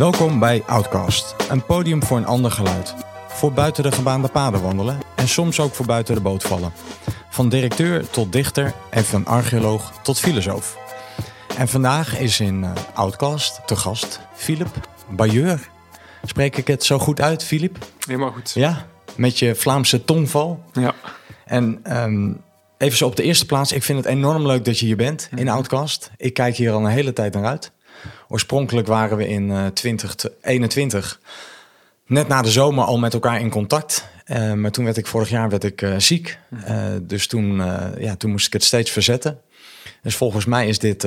Welkom bij Outcast, een podium voor een ander geluid. Voor buiten de gebaande paden wandelen en soms ook voor buiten de boot vallen. Van directeur tot dichter en van archeoloog tot filosoof. En vandaag is in uh, Outcast te gast Philip Bayeur. Spreek ik het zo goed uit, Philip? Helemaal goed. Ja, met je Vlaamse tongval. Ja. En ehm, even zo op de eerste plaats, ik vind het enorm leuk dat je hier bent in Outcast. Ik kijk hier al een hele tijd naar uit. Oorspronkelijk waren we in uh, 2021 net na de zomer al met elkaar in contact. Uh, maar toen werd ik vorig jaar werd ik, uh, ziek. Uh, dus toen, ja, toen moest ik het steeds verzetten. Dus volgens mij is dit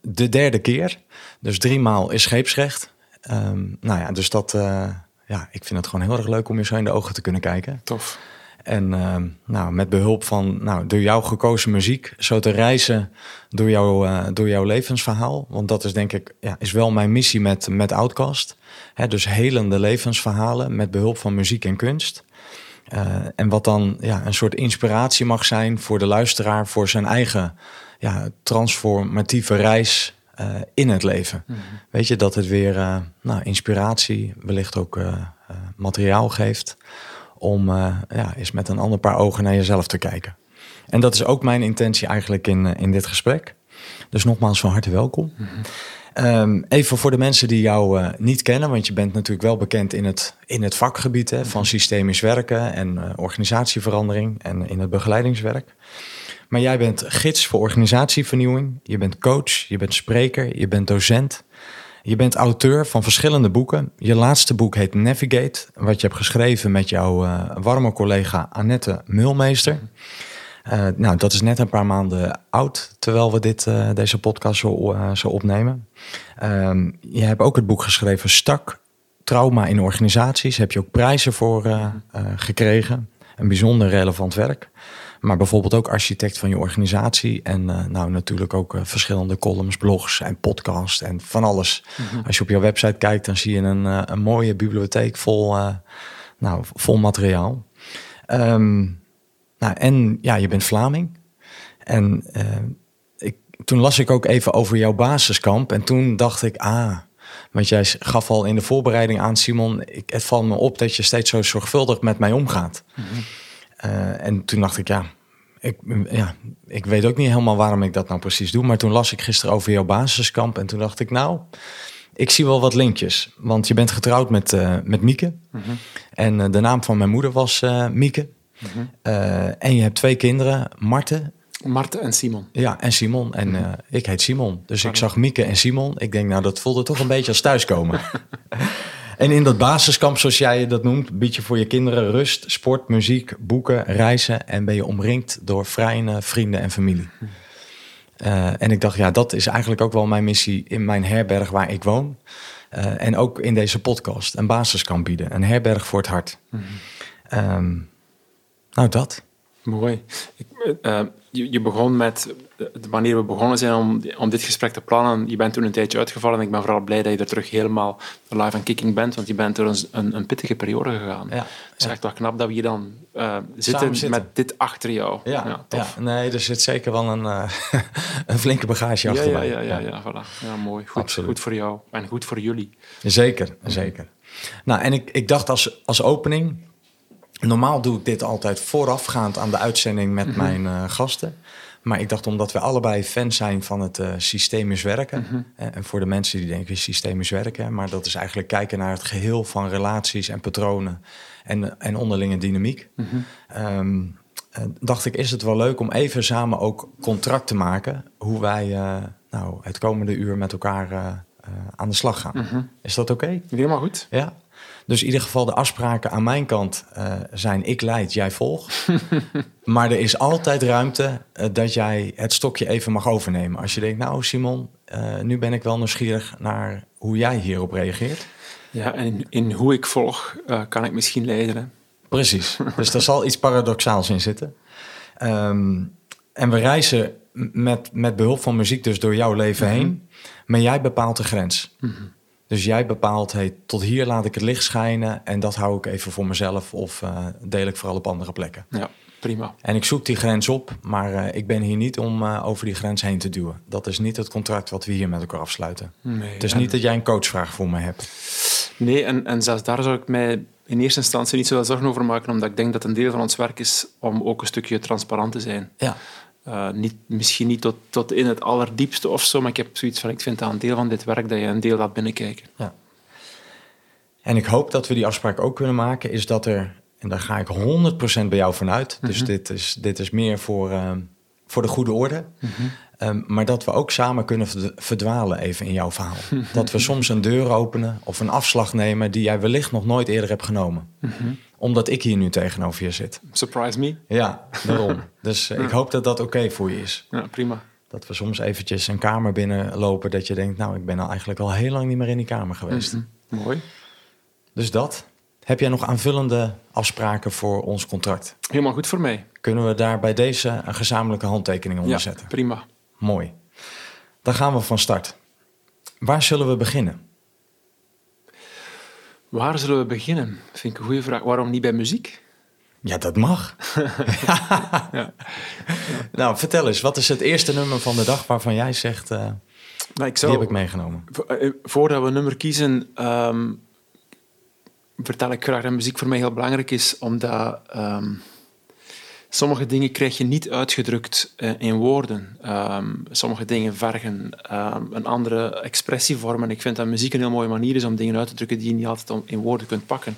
de derde keer. Dus drie maal is scheepsrecht. Um, nou ja, dus dat, ja, ik vind het gewoon heel erg leuk om je zo in de ogen te kunnen kijken. Tof. En uh, nou, met behulp van nou, door jou gekozen muziek, zo te reizen door, jou, uh, door jouw levensverhaal. Want dat is denk ik, ja, is wel mijn missie met, met Outcast. Hè, dus helende levensverhalen met behulp van muziek en kunst. Uh, en wat dan ja, een soort inspiratie mag zijn voor de luisteraar voor zijn eigen ja, transformatieve reis in het leven. Mm -hmm. Weet je, dat het weer nou, inspiratie, wellicht ook materiaal geeft om uh, ja, eens met een ander paar ogen naar jezelf te kijken. En dat is ook mijn intentie eigenlijk in, uh, in dit gesprek. Dus nogmaals van harte welkom. Um, even voor de mensen die jou uh, niet kennen, want je bent natuurlijk wel bekend in het, in het vakgebied hè, van systemisch werken en organisatieverandering en in het begeleidingswerk. Maar jij bent gids voor organisatievernieuwing, je bent coach, je bent spreker, je bent docent. Je bent auteur van verschillende boeken. Je laatste boek heet Navigate, wat je hebt geschreven met jouw uh, warme collega Annette Mulmeester. Uh, nou, dat is net een paar maanden oud, terwijl we dit, uh, deze podcast zo, zo opnemen. Ehm, je hebt ook het boek geschreven Stak, Trauma in Organisaties. Heb je ook prijzen voor gekregen. Een bijzonder relevant werk. Maar bijvoorbeeld ook architect van je organisatie. En uh, nou natuurlijk ook uh, verschillende columns, blogs en podcasts en van alles. Mm -hmm. Als je op jouw website kijkt, dan zie je een, uh, een mooie bibliotheek vol, nou, vol materiaal. Um, nou, en ja, je bent Vlaming. En ik, toen las ik ook even over jouw basiskamp. En toen dacht ik, ah, want jij gaf al in de voorbereiding aan, Simon, ik, het valt me op dat je steeds zo zorgvuldig met mij omgaat. Mm -hmm. Uh, en toen dacht ik, ja ik, ja, ik weet ook niet helemaal waarom ik dat nou precies doe. Maar toen las ik gisteren over jouw basiskamp. En toen dacht ik, nou, ik zie wel wat linkjes. Want je bent getrouwd met, uh, met Mieke. Mm -hmm. En uh, de naam van mijn moeder was uh, Mieke. Mm -hmm. en je hebt twee kinderen, Marten. Marten en Simon. Ja, en Simon. En mm -hmm. ik heet Simon. Dus Pardon. ik zag Mieke en Simon. Ik denk, nou, dat voelde toch een beetje als thuiskomen. En in dat basiskamp, zoals jij dat noemt, bied je voor je kinderen rust, sport, muziek, boeken, reizen en ben je omringd door vrienden, vrienden en familie. Uh, en ik dacht, ja, dat is eigenlijk ook wel mijn missie in mijn herberg waar ik woon. Uh, en ook in deze podcast, een basiskamp bieden, een herberg voor het hart. Mm -hmm. um, nou, dat. Mooi. Ik, uh, je, je, begon met, wanneer we begonnen zijn om, om dit gesprek te plannen, je bent toen een tijdje uitgevallen en ik ben vooral blij dat je er terug helemaal live en kicking bent, want je bent door een, een, pittige periode gegaan. Ja, het is echt wel knap dat we hier dan uh, zitten, zitten, met dit achter jou. Ja, ja, tof. nee, er zit zeker wel een, uh, een flinke bagage achter ja, ja, ja, ja, ja, voilà. ja, mooi. Goed, goed voor jou en goed voor jullie. Zeker, zeker. Nou, en ik, ik dacht als, als opening, Normaal doe ik dit altijd voorafgaand aan de uitzending met mm -hmm. mijn uh, gasten. Maar ik dacht, omdat we allebei fans zijn van het uh, systemisch werken. Mm -hmm. En voor de mensen die denken systemisch werken. Maar dat is eigenlijk kijken naar het geheel van relaties en patronen. En, en onderlinge dynamiek. Mm -hmm. um, dacht ik, is het wel leuk om even samen ook contract te maken. Hoe wij uh, nou, het komende uur met elkaar aan de slag gaan. Is dat oké? Okay? Helemaal goed. Ja. Dus in ieder geval de afspraken aan mijn kant uh, zijn ik leid, jij volgt. maar er is altijd ruimte uh, dat jij het stokje even mag overnemen. Als je denkt, nou Simon, uh, nu ben ik wel nieuwsgierig naar hoe jij hierop reageert. Ja, en in, in hoe ik volg kan ik misschien leiden. Precies, dus daar zal iets paradoxaals in zitten. Um, en we reizen met, met behulp van muziek dus door jouw leven mm -hmm. heen. Maar jij bepaalt de grens. Mm -hmm. Dus jij bepaalt, hey, tot hier laat ik het licht schijnen en dat hou ik even voor mezelf of uh, deel ik vooral op andere plekken. Ja. prima. En ik zoek die grens op, maar uh, ik ben hier niet om uh, over die grens heen te duwen. Dat is niet het contract wat we hier met elkaar afsluiten. Nee, het is en- niet dat jij een coachvraag voor me hebt. Nee, en, en zelfs daar zou ik mij in eerste instantie niet zoveel zorgen over maken, omdat ik denk dat een deel van ons werk is om ook een stukje transparant te zijn. Ja, Uh, niet, misschien niet tot, tot in het allerdiepste of zo, maar ik heb zoiets van, ik vind dat een deel van dit werk dat je een deel laat binnenkijken. En ik hoop dat we die afspraak ook kunnen maken, is dat er, en daar ga ik 100% bij jou vanuit, dus dit is, dit is meer voor, ehm, voor de goede orde, Ehm, maar dat we ook samen kunnen verd- verdwalen even in jouw verhaal. dat we soms een deur openen of een afslag nemen die jij wellicht nog nooit eerder hebt genomen. Omdat ik hier nu tegenover je zit. Surprise me? Ja, daarom. Dus eh, ik hoop dat dat oké voor je is. Ja, prima. Dat we soms eventjes een kamer binnenlopen dat je denkt, nou, ik ben al eigenlijk al heel lang niet meer in die kamer geweest. Mooi. Dus dat. Heb jij nog aanvullende afspraken voor ons contract? Helemaal goed voor mij. Kunnen we daar bij deze een gezamenlijke handtekening onder Ja, zetten? prima. Mooi. Dan gaan we van start. Waar zullen we beginnen? Waar zullen we beginnen? Vind ik een goede vraag. Waarom niet bij muziek? Ja, dat mag. Ja. Nou, vertel eens, wat is het eerste nummer van de dag waarvan jij zegt, eh, Maar ik die zou, heb ik meegenomen? Vo- eh, Voordat we een nummer kiezen, ehm, vertel ik graag dat muziek voor mij heel belangrijk is, omdat ehm, sommige dingen krijg je niet uitgedrukt eh, in woorden. Ehm, sommige dingen vergen ehm, een andere expressievorm. En ik vind dat muziek een heel mooie manier is om dingen uit te drukken die je niet altijd in woorden kunt pakken.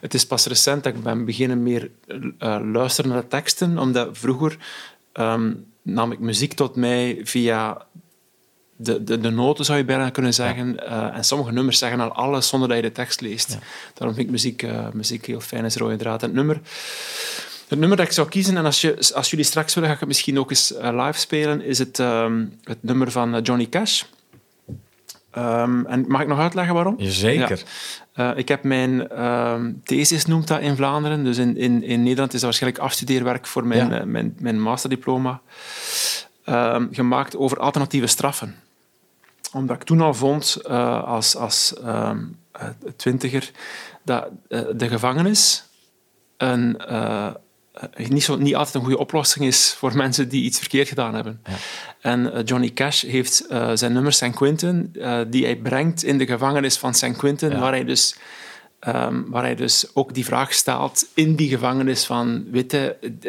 Het is pas recent dat ik ben beginnen meer eh, luisteren naar de teksten, omdat vroeger ehm, nam ik muziek tot mij via de, de, de noten, zou je bijna kunnen zeggen. Eh, en sommige nummers zeggen al alles zonder dat je de tekst leest. Daarom vind ik muziek, muziek heel fijn als rode draad. En het nummer, het nummer dat ik zou kiezen, en als, je, als jullie straks willen, ga ik het misschien ook eens eh, live spelen, is het, ehm, het nummer van eh, Johnny Cash. Ehm, en mag ik nog uitleggen waarom? Jazeker. Ja. Eh, ik heb mijn ehm, thesis, noemt dat in Vlaanderen. Dus in, in, in Nederland is dat waarschijnlijk afstudeerwerk voor mijn, Ja. mijn, mijn masterdiploma. Gemaakt over alternatieve straffen. Omdat ik toen al vond, als, als twintiger, dat de gevangenis een, niet, zo, niet altijd een goede oplossing is voor mensen die iets verkeerd gedaan hebben. Ja. En eh, Johnny Cash heeft eh, zijn nummer San Quentin, eh, die hij brengt in de gevangenis van San Quentin, Ja. waar, hij dus, ehm, waar hij dus ook die vraag stelt in die gevangenis van, d-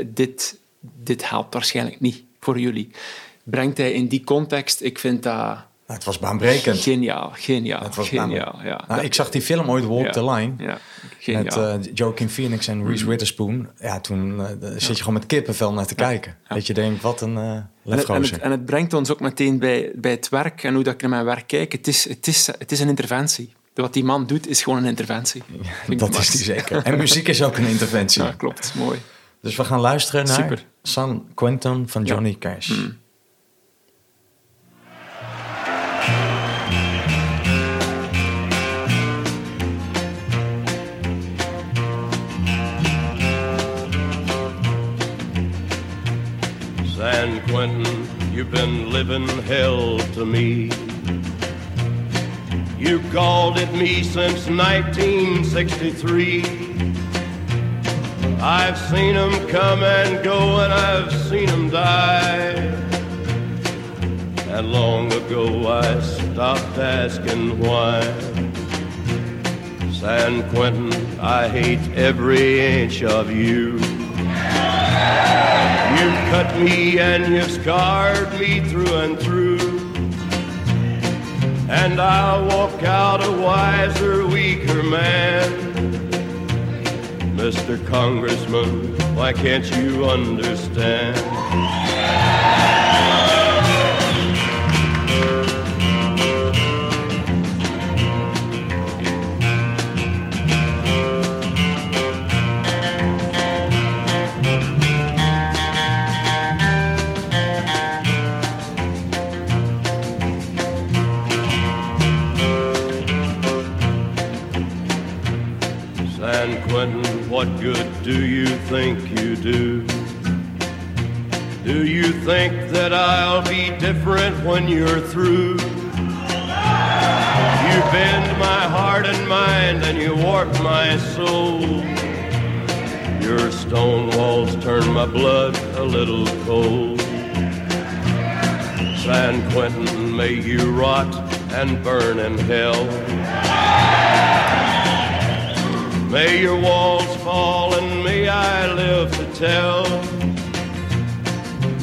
dit, dit helpt waarschijnlijk niet voor jullie. Brengt hij in die context, ik vind dat Nou, het was baanbrekend. geniaal, geniaal, Het was geniaal. Ja. Nou, ik zag die film ooit Walk ja, the Line. Ja. Met eh Joaquin Phoenix en Reese Witherspoon. Ja, toen eh, zit je gewoon met kippenvel naar te kijken. Dat je denkt, wat een eh En het, en, lefgozer. het, en het brengt ons ook meteen bij, bij het werk en hoe dat ik naar mijn werk kijk. Het is, het is, het is een interventie. Wat die man doet, is gewoon een interventie. Dat is die zeker. En muziek is ook een interventie. Ja, klopt. Mooi. Dus we gaan luisteren naar Super. San Quentin van Johnny Cash. San Quentin, you've been living hell to me. You called it me since 1963. I've seen 'em come and go, and I've seen 'em die. And long ago I stopped asking why. San Quentin, I hate every inch of you. You've cut me and you've scarred me through and through. And I'll walk out a wiser, weaker man. Mr. Congressman, why can't you understand? What good do you think you do? Do you think that I'll be different when you're through? You bend my heart and mind and you warp my soul. Your stone walls turn my blood a little cold. San Quentin, may you rot and burn in hell. May your walls fall and may I live to tell.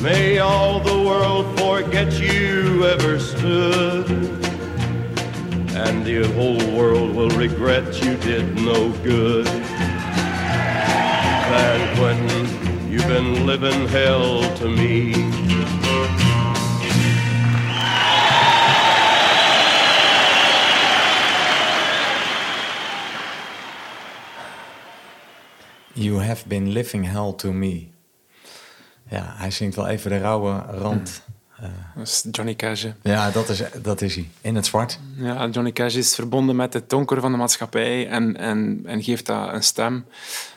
May all the world forget you ever stood. And the whole world will regret you did no good. San Quentin, you've been living hell to me. Have been living hell to me. Ja, hij zingt wel even de rauwe rand. Dat is Johnny Cash. hè. Ja, dat is, dat is hij. In het zwart. Ja, Johnny Cash is verbonden met het donker van de maatschappij en, en, en geeft dat een stem.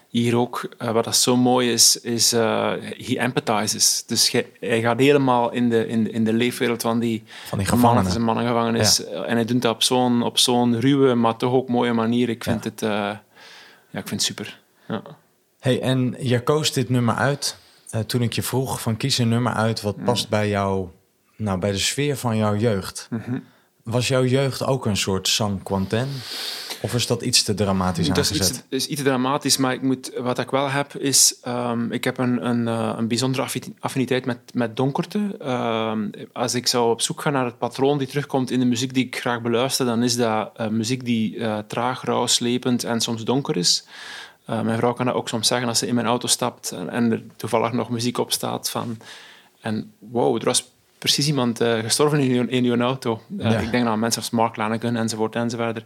Hier ook, eh, wat dat zo mooi is, is uh, he empathizes. Dus hij, hij gaat helemaal in de, in, de- in de leefwereld van die, Van die gevangenen. een mannengevangenis. En hij doet dat op zo'n, op zo'n ruwe, maar toch ook mooie manier. Ik vind het, eh, ja, ik vind het super. Ja. Hey, en je koos dit nummer uit eh, toen ik je vroeg van kies een nummer uit wat past bij jou, nou, bij de sfeer van jouw jeugd. Was jouw jeugd ook een soort San Quentin? Of is dat iets te dramatisch Dat is aangezet? iets, is iets dramatisch, maar ik moet, wat ik wel heb is... ehm, ik heb een, een, eh, een bijzondere affi- affiniteit met, met donkerte. Ehm, als ik zou op zoek gaan naar het patroon die terugkomt in de muziek die ik graag beluister, dan is dat eh, muziek die traag, rauw, slepend en soms donker is. Eh, mijn vrouw kan dat ook soms zeggen als ze in mijn auto stapt en, en er toevallig nog muziek op staat van... En wow, er was precies iemand eh, gestorven in uw, in uw auto. Eh, Ja. Ik denk aan mensen als Mark Lanigan enzovoort enzovoort.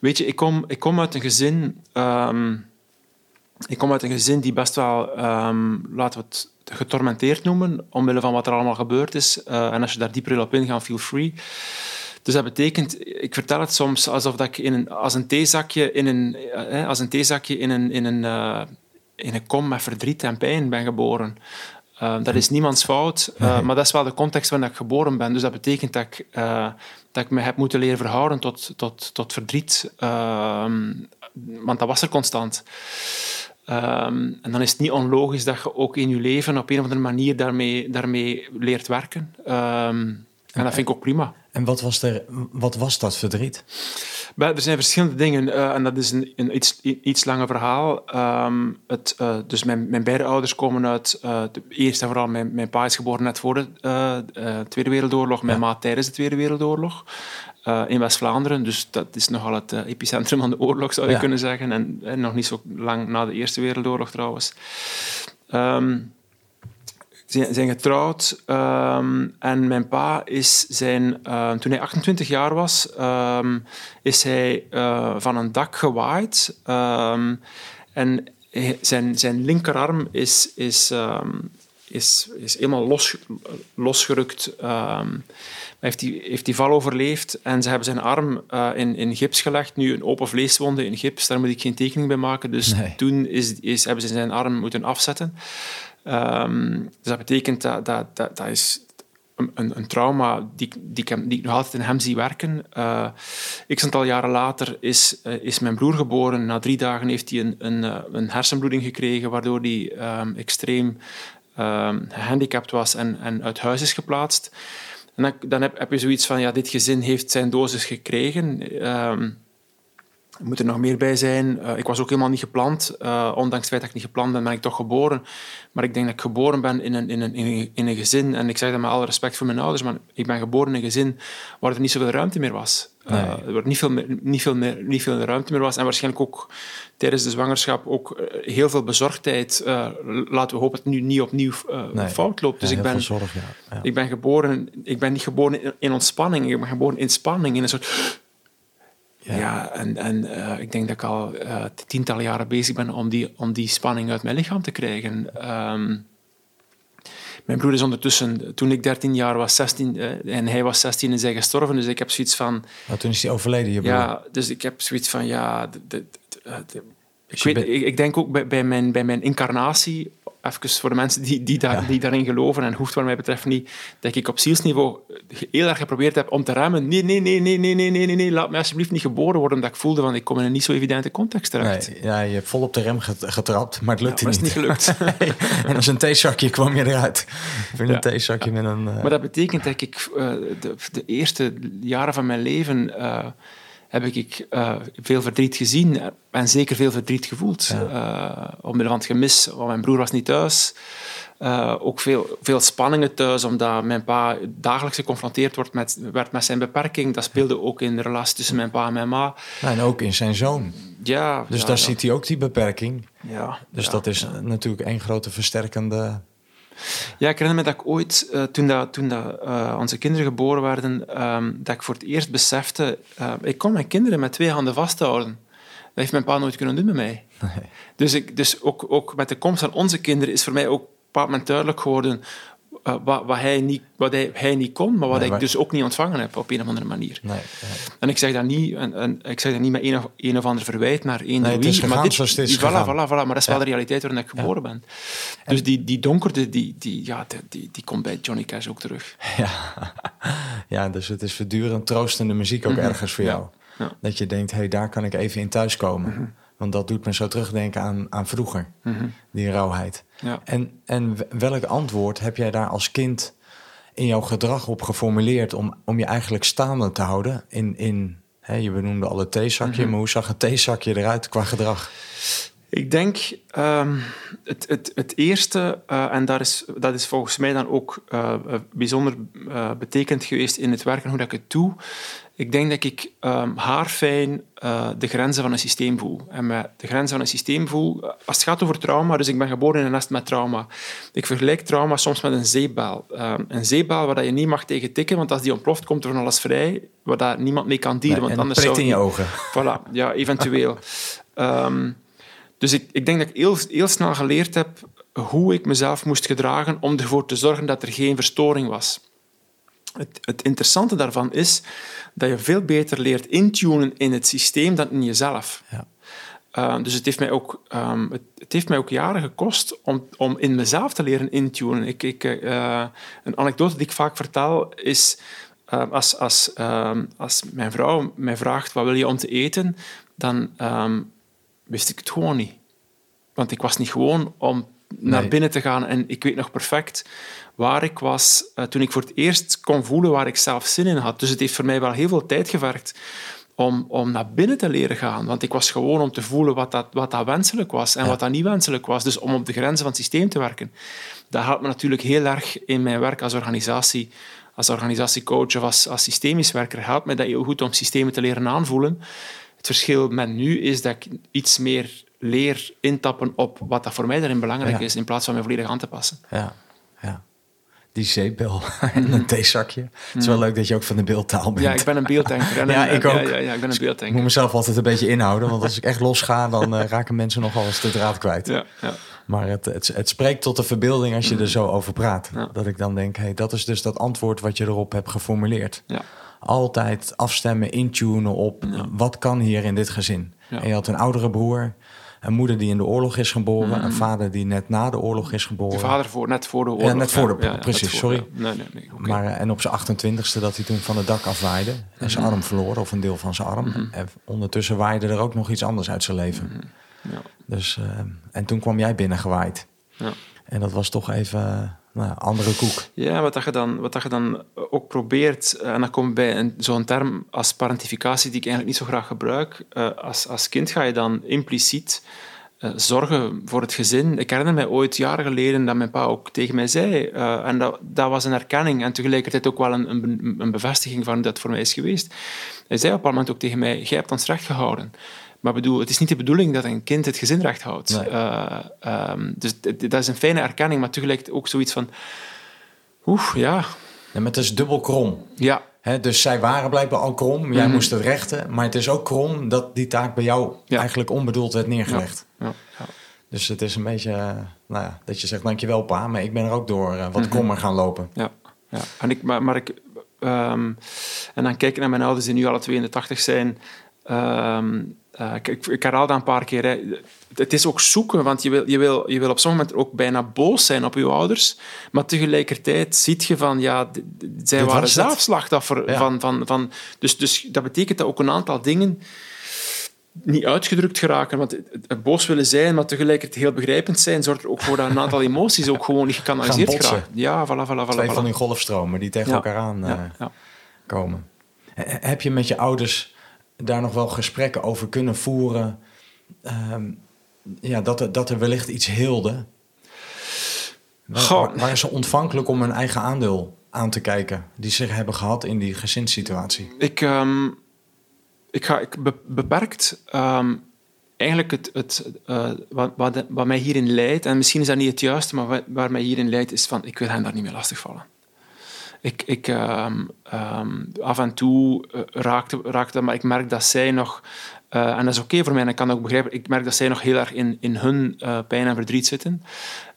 Weet je, ik kom, ik kom uit een gezin... ehm, ik kom uit een gezin die best wel, ehm, laten we het getormenteerd noemen, omwille van wat er allemaal gebeurd is. En als je daar dieper op ingaat, feel free. Dus dat betekent, ik vertel het soms alsof dat ik in een, als een theezakje in een, eh, als een, theezakje in een, in een, eh, in een kom met verdriet en pijn ben geboren. Eh, dat is niemands fout, eh, maar dat is wel de context waarin ik geboren ben. Dus dat betekent dat ik, eh, dat ik me heb moeten leren verhouden tot, tot, tot verdriet. Ehm, want dat was er constant. Ehm, en dan is het niet onlogisch dat je ook in je leven op een of andere manier daarmee, daarmee leert werken. Ehm, en dat vind ik ook prima. En wat was, er, wat was dat verdriet? Maar er zijn verschillende dingen eh, en dat is een, een iets, iets langer verhaal. Ehm, het, eh, dus mijn, mijn beide ouders komen uit, eh, eerst en vooral mijn, mijn pa is geboren net voor de Tweede Wereldoorlog, mijn Ja. ma tijdens de Tweede Wereldoorlog. in West-Vlaanderen, dus dat is nogal het epicentrum van de oorlog, zou je Ja. kunnen zeggen. En, en nog niet zo lang na de Eerste Wereldoorlog trouwens. Ehm, zijn, zijn getrouwd ehm, en mijn pa is zijn, eh, toen hij 28 jaar was, ehm, is hij eh, van een dak gewaaid ehm, en zijn, zijn linkerarm is, is, is, is helemaal los, losgerukt. hij heeft die, heeft die val overleefd en ze hebben zijn arm eh, in, in gips gelegd. Nu een open vleeswonde in gips, daar moet ik geen tekening bij maken. Dus Nee. toen is, is, hebben ze zijn arm moeten afzetten. Ehm, dus dat betekent dat dat, dat, dat is een, een, trauma die, ik- die, ik die ik nog altijd in hem zie werken. Eh ik aantal jaren later is, eh, is mijn broer geboren. Na drie dagen heeft hij een, een, eh, een hersenbloeding gekregen, waardoor hij ehm, extreem ehm, gehandicapt was en, en uit huis is geplaatst. En dan, dan heb, heb je zoiets van, ja, dit gezin heeft zijn dosis gekregen. Er moet er nog meer bij zijn. Eh, ik was ook helemaal niet gepland. Eh, ondanks het feit dat ik niet gepland ben, ben ik toch geboren. Maar ik denk dat ik geboren ben in een, in een, in een, in een gezin. En ik zeg dat met alle respect voor mijn ouders, maar ik ben geboren in een gezin waar er niet zoveel ruimte meer was. Eh, Nee. waar niet veel, meer, niet, veel meer, niet veel ruimte meer was. En waarschijnlijk ook tijdens de zwangerschap ook heel veel bezorgdheid. Laten we hopen dat het nu niet opnieuw Nee. fout loopt. Dus Ja, ik ben, veel zorg, ja. Ja. ik ben geboren... Ik ben niet geboren in, in ontspanning. Ik ben geboren in spanning. In een soort... Ja. Ja, en, en eh, ik denk dat ik al eh, tientallen jaren bezig ben om die, om die spanning uit mijn lichaam te krijgen. Ehm, mijn broer is ondertussen, toen ik 13 jaar was, 16, eh, en hij was 16 is hij gestorven. Dus ik heb zoiets van, Nou, toen is hij overleden, je broer. ja, dus ik heb zoiets van, ja, de, de, Dus ik, je weet, bent- ik, ik denk ook bij, bij, mijn, bij mijn incarnatie even voor de mensen die, die, daar, die daarin geloven en hoeft wat mij betreft niet, dat ik op zielsniveau heel erg geprobeerd heb om te remmen. Nee, nee, nee, nee, nee, nee, nee, nee, laat me alsjeblieft niet geboren worden, omdat ik voelde van ik kom in een niet zo evidente context terecht. Nee, ja, je hebt vol op de rem getrapt, maar het lukte ja, maar niet. Het is niet gelukt. en als een theezakje kwam je eruit. Een ja. Maar eh, dat betekent dat ik eh, de, de, eerste jaren van mijn leven... Eh, heb ik uh, veel verdriet gezien en zeker veel verdriet gevoeld. Ja. Uh, omwille van het gemis, want mijn broer was niet thuis. Uh, ook veel, veel spanningen thuis, omdat mijn pa dagelijks geconfronteerd wordt met, werd met zijn beperking. Dat speelde ook in de relatie tussen mijn pa en mijn ma. Ja, en ook in zijn zoon. Ja. Dus ja, daar ja. ziet hij ook die beperking. Ja. Dus dat is natuurlijk één grote versterkende... Ja, ik herinner me dat ik ooit, uh, toen, dat, toen dat, uh, onze kinderen geboren werden, um, dat ik voor het eerst besefte, uh, ik kon mijn kinderen met twee handen vasthouden. Dat heeft mijn pa nooit kunnen doen met mij. Nee. Dus, ik, dus ook, ook met de komst van onze kinderen is voor mij ook op een bepaald moment duidelijk geworden uh, wat, wat, hij niet, wat hij, hij niet kon, maar wat Nee, ik maar- dus ook niet ontvangen heb op een of andere manier. Nee, nee. En ik zeg dat niet, en, en, ik zeg dat niet met een of, een of ander verwijt naar Nee, het wie, maar dit, zoals het is voilà. Voilà, voilà, maar dat is wel de realiteit waarin ik geboren ben. Dus die, die donkerte, die, die, ja, die, die, die komt bij Johnny Cash ook terug. Ja. ja, dus het is voortdurend troostende muziek ook ergens voor jou. Ja. Dat je denkt, hé, hey, daar kan ik even in thuiskomen. Want dat doet me zo terugdenken aan, aan vroeger, die rauwheid. Ja. En, en welk antwoord heb jij daar als kind in jouw gedrag op geformuleerd... om, om je eigenlijk staande te houden in... in hè, je benoemde al het theezakje, maar hoe zag het theezakje eruit qua gedrag? Ik denk ehm, het, het, het eerste, eh, en daar is, dat is volgens mij dan ook eh, eh, bijzonder betekend geweest in het werken, hoe dat ik het doe. Ik denk dat ik ehm, haarfijn eh, de grenzen van een systeem voel. En met de grenzen van een systeem voel, eh, als het gaat over trauma, dus ik ben geboren in een nest met trauma. Ik vergelijk trauma soms met een zeepbel. Ehm, een zeepbel waar je niet mag tegen tikken, want als die ontploft, komt er van alles vrij, waar dat niemand mee kan dealen. want en anders prikt in je ogen. Voilà, ja, eventueel. Ehm, dus ik, ik denk dat ik heel, heel snel geleerd heb hoe ik mezelf moest gedragen om ervoor te zorgen dat er geen verstoring was. Het, het interessante daarvan is dat je veel beter leert intunen in het systeem dan in jezelf. Ja. Uh, dus het heeft mij ook, um, het, het, heeft mij ook jaren gekost om, om in mezelf te leren intunen. Ik, ik, uh, een anekdote die ik vaak vertel is... Uh, als, als, als mijn vrouw mij vraagt wat wil je om te eten, dan um, wist ik het gewoon niet. Want ik was niet gewoon om naar Nee. binnen te gaan. En ik weet nog perfect waar ik was uh, toen ik voor het eerst kon voelen waar ik zelf zin in had. Dus het heeft voor mij wel heel veel tijd gevergd om, om naar binnen te leren gaan. Want ik was gewoon om te voelen wat dat, wat dat wenselijk was en Ja. wat dat niet wenselijk was. Dus om op de grenzen van het systeem te werken. Dat helpt me natuurlijk heel erg in mijn werk als organisatie. Als organisatiecoach of als, als systemisch werker helpt me dat heel goed om systemen te leren aanvoelen. Het verschil met nu is dat ik iets meer leer intappen op wat dat voor mij daarin belangrijk Ja. is, in plaats van mij volledig aan te passen. Ja, ja. Die zeepbel en een theezakje. Het is wel leuk dat je ook van de beeldtaal bent. Ja, ik ben een beelddenker. En Ja, een- ik ook. Ja, ja, ja, ik ben een Ik beelddenker. moet mezelf altijd een beetje inhouden, want als ik echt los ga, dan eh, raken mensen nogal eens de draad kwijt. Ja, ja. Maar het, het, het spreekt tot de verbeelding als je er zo over praat. Dat ik dan denk, hey, dat is dus dat antwoord wat je erop hebt geformuleerd. Ja. Altijd afstemmen, intunen op wat kan hier in dit gezin. En je had een oudere broer, een moeder die in de oorlog is geboren, een vader die net na de oorlog is geboren. De vader voor, net voor de oorlog. net voor de- ja, ja, precies, voor, sorry. ja. Nee, nee, nee. Maar, eh, en op zijn 28ste dat hij toen van het dak afwaaide en Mhm. zijn arm verloor, of een deel van zijn arm. En ondertussen waaide er ook nog iets anders uit zijn leven. Mhm. Ja. Dus, eh, en toen kwam jij binnengewaaid. Ja. En dat was toch even eh, nou, andere koek. Ja, wat, dat je dan, wat dat je dan ook probeert, eh, en dan kom je bij zo'n term als parentificatie, die ik eigenlijk niet zo graag gebruik. Eh, als, als kind ga je dan impliciet eh, zorgen voor het gezin. Ik herinner mij ooit jaren geleden dat mijn pa ook tegen mij zei, en dat, dat was een erkenning en tegelijkertijd ook wel een, een, een bevestiging van hoe dat voor mij is geweest. Hij zei op een moment ook tegen mij, jij hebt ons recht gehouden. Maar bedoel, het is niet de bedoeling dat een kind het gezin recht houdt. Nee. Eh, ehm, dus dat is een fijne erkenning, maar tegelijkertijd ook zoiets van... Oeh, ja, Ja, maar het is dubbel krom. ja, Hè, dus zij waren blijkbaar al krom. Jij Mhm. moest het rechten. Maar het is ook krom dat die taak bij jou Ja. eigenlijk onbedoeld werd neergelegd. ja. Dus het is een beetje, eh, nou ja, dat je zegt dankjewel pa. Maar ik ben er ook door eh, Mhm. wat krommer gaan lopen. ja, ja. En ik, maar, maar ik, ehm, en dan kijk ik naar mijn ouders die nu alle twee in de tachtig zijn. Ehm, eh, ik, ik, herhaal dat een paar keer. Hè. Het is ook zoeken, want je wil, je, wil, je wil op sommige moment ook bijna boos zijn op je ouders. Maar tegelijkertijd ziet je van, ja, zij Dit waren zelf slachtoffer Ja. van... van, van dus, dus dat betekent dat ook een aantal dingen niet uitgedrukt geraken. Want boos willen zijn, maar tegelijkertijd heel begrijpend zijn, zorgt er ook voor dat een aantal emoties ook gewoon niet gekanaliseerd geraken. Ja, voilà, voilà, voilà. Twee voilà. van die golfstromen die tegen Ja. elkaar aan eh, Ja, komen. He- Heb je met je ouders daar nog wel gesprekken over kunnen voeren? Ehm, ja, dat, er, dat er wellicht iets heelde? Wa- Goh. wa- Waren ze ontvankelijk om hun eigen aandeel aan te kijken... die ze hebben gehad in die gezinssituatie? Ik, ehm, ik ga ik be- beperkt ehm, eigenlijk het, het, eh, wat, wat, wat mij hierin leidt, en misschien is dat niet het juiste, maar wat, waar mij hierin leidt, is van ik wil hen daar niet meer lastigvallen. Ik, ik, ehm, ehm, af en toe eh, raakte, raakte maar ik merk dat zij nog, eh, en dat is oké voor mij, en ik kan dat ook begrijpen, ik merk dat zij nog heel erg in, in hun eh, pijn en verdriet zitten.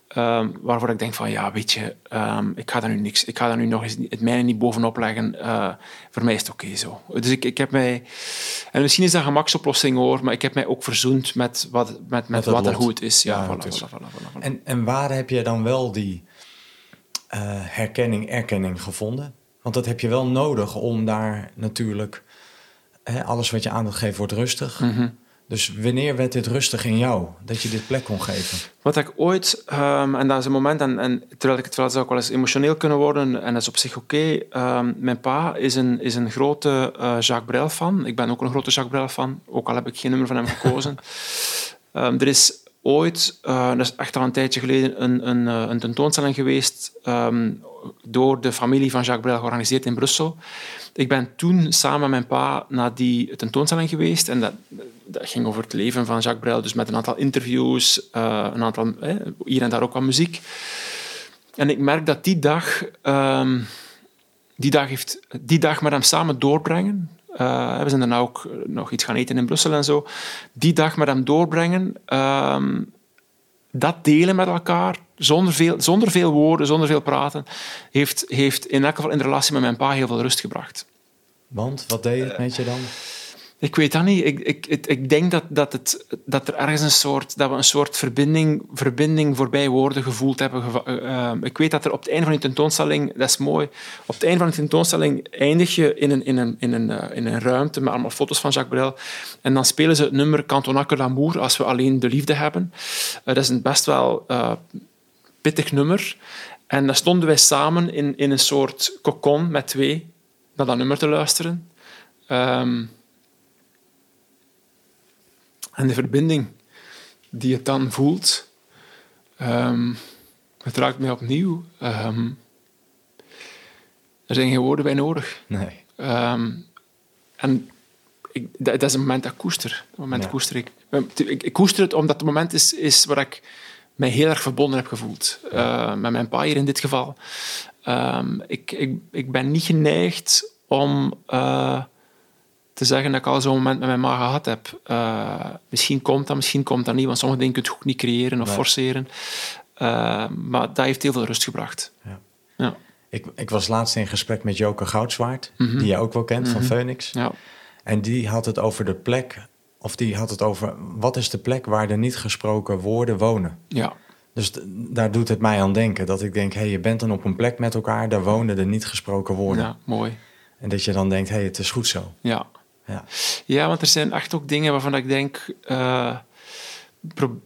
Ehm, waarvoor ik denk van, ja, weet je, ehm, ik ga daar nu niks, ik ga daar nu nog eens het mijne niet bovenop leggen. Eh, voor mij is het oké zo. Dus ik, ik heb mij, en misschien is dat een gemaksoplossing hoor, maar ik heb mij ook verzoend met wat, met, met, wat er goed is. Ja, Ja, voilà, het is- voilà, voilà, voilà, voilà. En, en waar heb je dan wel die eh, herkenning, erkenning gevonden? Want dat heb je wel nodig om daar natuurlijk... Hè, alles wat je aandacht geeft wordt rustig. Mhm. Dus wanneer werd dit rustig in jou? Dat je dit plek kon geven? Wat ik ooit, ehm, en dat is een moment, en, en terwijl ik het wel zou ook wel eens emotioneel kunnen worden, en dat is op zich oké. ehm, mijn pa is een, is een grote eh, Jacques Brel fan. Ik ben ook een grote Jacques Brel fan, ook al heb ik geen nummer van hem gekozen. Ehm, er is ooit, eh, dat is echt al een tijdje geleden, een, een, eh, een tentoonstelling geweest ehm, door de familie van Jacques Brel georganiseerd in Brussel. Ik ben toen samen met mijn pa naar die tentoonstelling geweest. En dat, dat ging over het leven van Jacques Brel. Dus met een aantal interviews, eh, een aantal, hier en daar ook wat muziek. En ik merk dat die dag, ehm, die dag, heeft, die dag met hem samen doorbrengen. Eh, we zijn daarna ook nog iets gaan eten in Brussel en zo. Die dag met hem doorbrengen, ehm, dat delen met elkaar, zonder veel, zonder veel woorden, zonder veel praten, heeft, heeft in elk geval in de relatie met mijn pa heel veel rust gebracht. Want wat deed het met je dan? Ik weet dat niet. Ik, ik, ik, denk dat, dat, het, dat er ergens een soort, dat we een soort verbinding, verbinding voorbij woorden gevoeld hebben. eh, eh, ik weet dat er op het einde van die tentoonstelling, dat is mooi, op het einde van die tentoonstelling eindig je in een, in een, in een, eh, in een ruimte met allemaal foto's van Jacques Brel. En dan spelen ze het nummer Cantonac l'amour, als we alleen de liefde hebben. Eh, dat is een best wel pittig nummer. En dan stonden wij samen in, in een soort cocon met twee naar dat nummer te luisteren. Ehm, en de verbinding die je dan voelt, ehm, het raakt mij opnieuw. Ehm, er zijn geen woorden bij nodig. Nee. Ehm, en ik, dat, dat is een moment dat ik koester. Moment Ja. koester ik. ik. Ik koester het omdat het moment is, is waar ik mij heel erg verbonden heb gevoeld. Met mijn pa hier in dit geval. Ik, ik, ik ben niet geneigd om eh, te zeggen dat ik al zo'n moment met mijn ma gehad heb. Eh, misschien komt dat, misschien komt dat niet, want sommige dingen kun je goed niet creëren of Nee. forceren. Eh, maar dat heeft heel veel rust gebracht. Ja. Ja. Ik, ik was laatst in gesprek met Joke Goudswaard, Mhm. die je ook wel kent van Mhm. Phoenix. Ja. En die had het over de plek, of die had het over wat is de plek waar de niet gesproken woorden wonen. Ja. Dus daar doet het mij aan denken. Dat ik denk, hé, hey, je bent dan op een plek met elkaar, daar wonen de niet gesproken woorden. ja, mooi. En dat je dan denkt, hé, hey, het is goed zo. Ja. Ja. Ja, want er zijn echt ook dingen waarvan ik denk... eh, pro-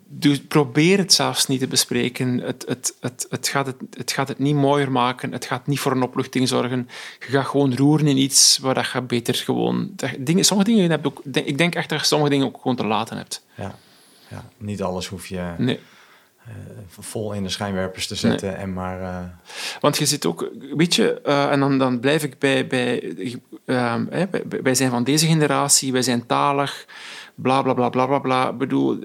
probeer het zelfs niet te bespreken. Het, het, het, het, gaat het, het gaat het niet mooier maken. Het gaat niet voor een opluchting zorgen. Je gaat gewoon roeren in iets waar dat je beter gewoon... dat- Dingen, sommige dingen heb je ook... Ik denk echt dat je sommige dingen ook gewoon te laten hebt. Ja. ja. Niet alles hoef je Nee. Eh, vol in de schijnwerpers te zetten en maar... eh, Want je zit ook, weet je, eh, en dan, dan blijf ik bij, bij, ehm, wij zijn van deze generatie, wij zijn talig, bla bla bla bla bla bla. Ik bedoel,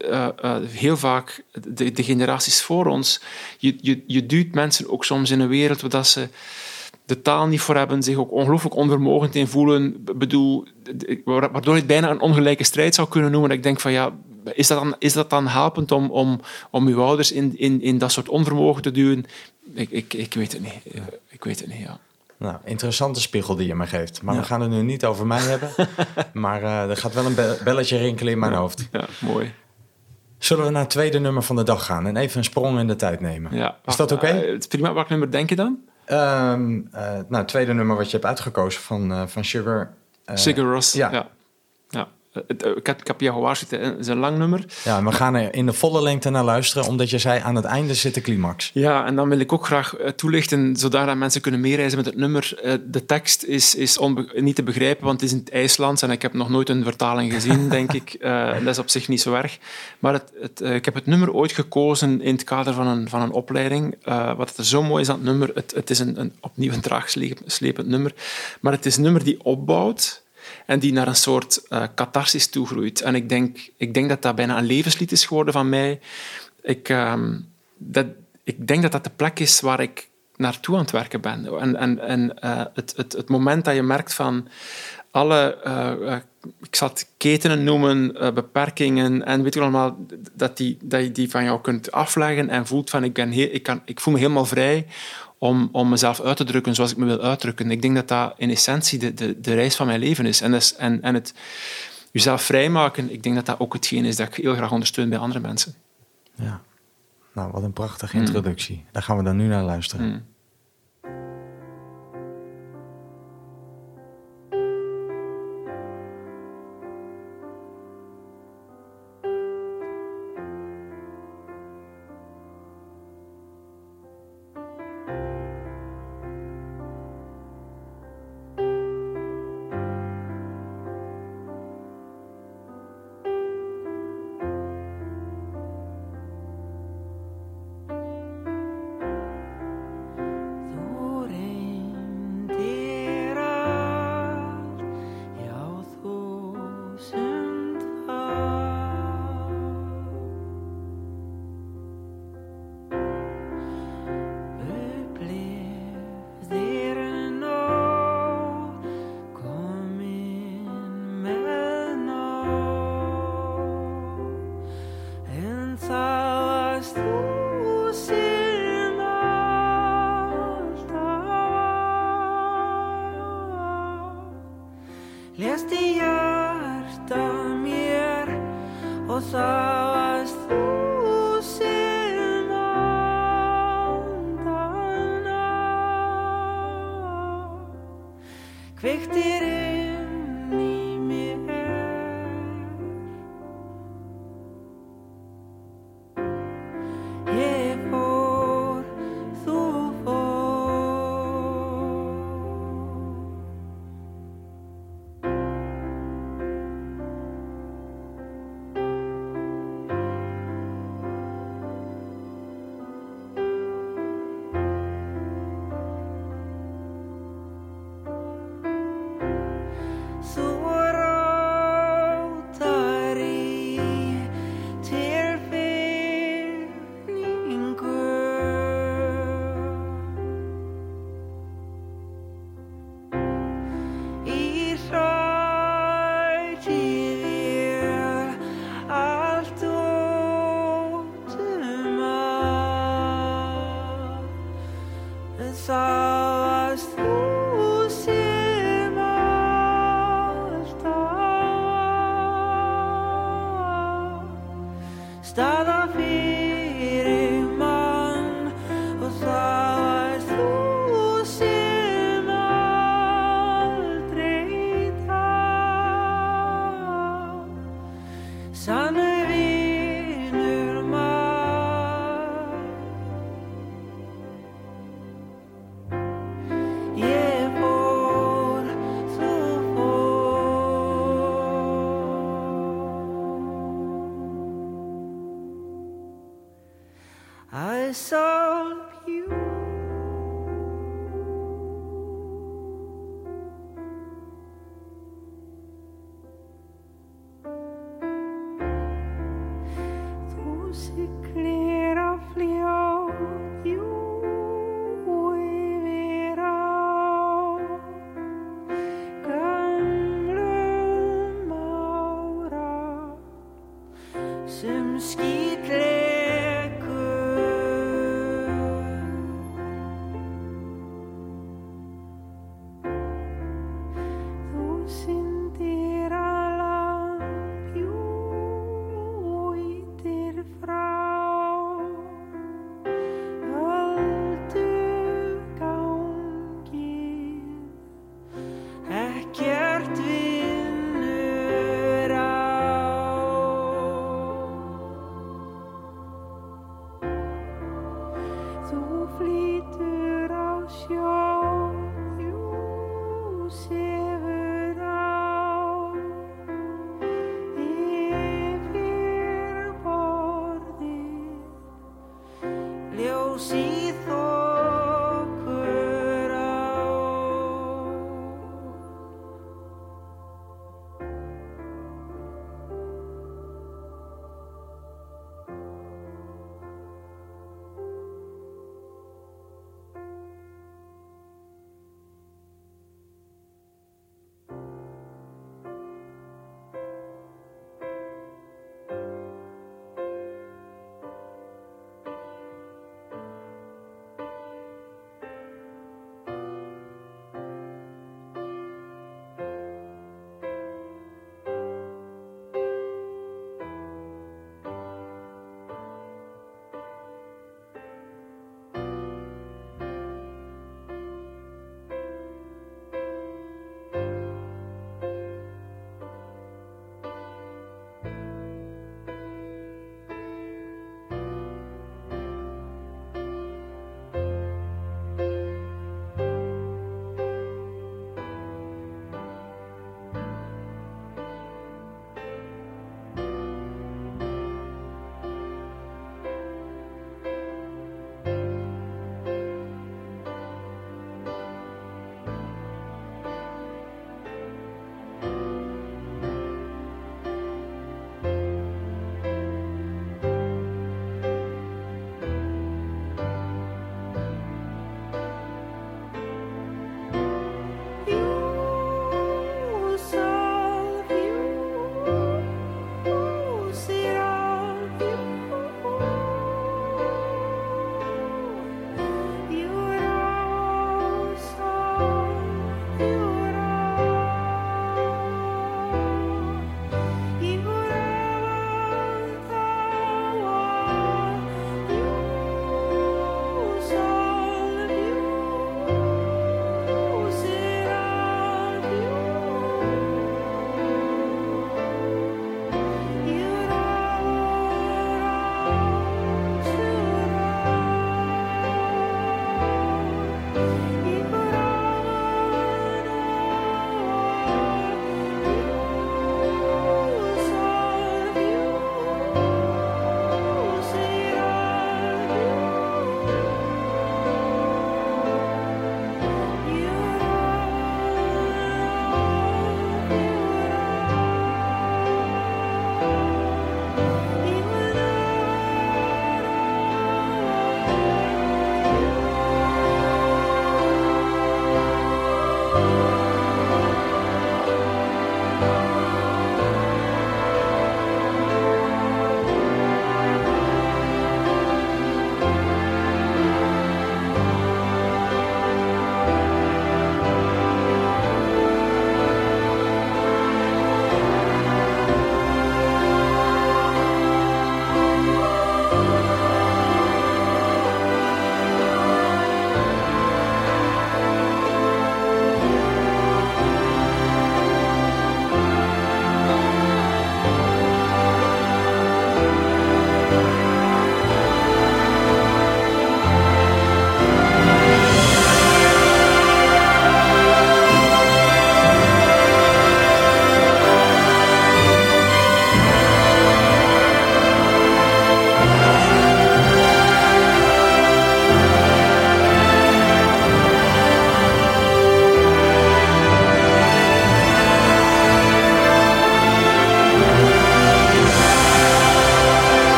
heel vaak, de, de generaties voor ons, je, je, je duwt mensen ook soms in een wereld waar dat ze de taal niet voor hebben, zich ook ongelooflijk onvermogend in voelen. Ik bedoel, waardoor je het bijna een ongelijke strijd zou kunnen noemen. Dat ik denk van ja, is dat dan, is dat dan helpend om, om, om uw ouders in, in, in dat soort onvermogen te duwen? Ik, ik, ik weet het niet. Ik weet het niet, ja. Nou, interessante spiegel die je me geeft. Maar we gaan het nu niet over mij hebben. maar uh, er gaat wel een belletje rinkelen in mijn hoofd. Ja, mooi. Zullen we naar het tweede nummer van de dag gaan en even een sprong in de tijd nemen? Ja. Is dat oké? Okay? Uh, prima. Welk nummer denk je dan? Um, uh, nou, het tweede nummer wat je hebt uitgekozen van, van Sugar. Sugar Ross, ja. Ja. Eh, ik heb, ik heb jou gewaarschuwd, het is een lang nummer. Ja, we gaan er in de volle lengte naar luisteren, omdat je zei aan het einde zit de climax. Ja, en dan wil ik ook graag eh, toelichten, zodat mensen kunnen meereizen met het nummer. Eh, de tekst is, is niet te begrijpen, want het is in het IJslands en ik heb nog nooit een vertaling gezien, denk ik. dat is op zich niet zo erg. Maar het, het, ik heb het nummer ooit gekozen in het kader van een, van een opleiding. wat er zo mooi is aan het nummer, het, het is een, een opnieuw een traagslepend nummer, maar het is een nummer die opbouwt en die naar een soort uh, catharsis toegroeit. En ik denk, ik denk dat dat bijna een levenslied is geworden van mij. Ik, uh, dat, ik denk dat dat de plek is waar ik naartoe aan het werken ben. En, en, en uh, het, het, het moment dat je merkt van alle, uh, ik zal het ketenen noemen, beperkingen en weet je allemaal, dat, die, dat je die van jou kunt afleggen en voelt van ik, ben heel, ik, kan, ik voel me helemaal vrij om, om mezelf uit te drukken zoals ik me wil uitdrukken. Ik denk dat dat in essentie de, de, de reis van mijn leven is. En, dus, en, en het jezelf vrijmaken, ik denk dat dat ook hetgeen is dat ik heel graag ondersteun bij andere mensen. Ja, nou wat een prachtige introductie. Mm. Daar gaan we dan nu naar luisteren. Mm. Lest í hjarta mér og þáast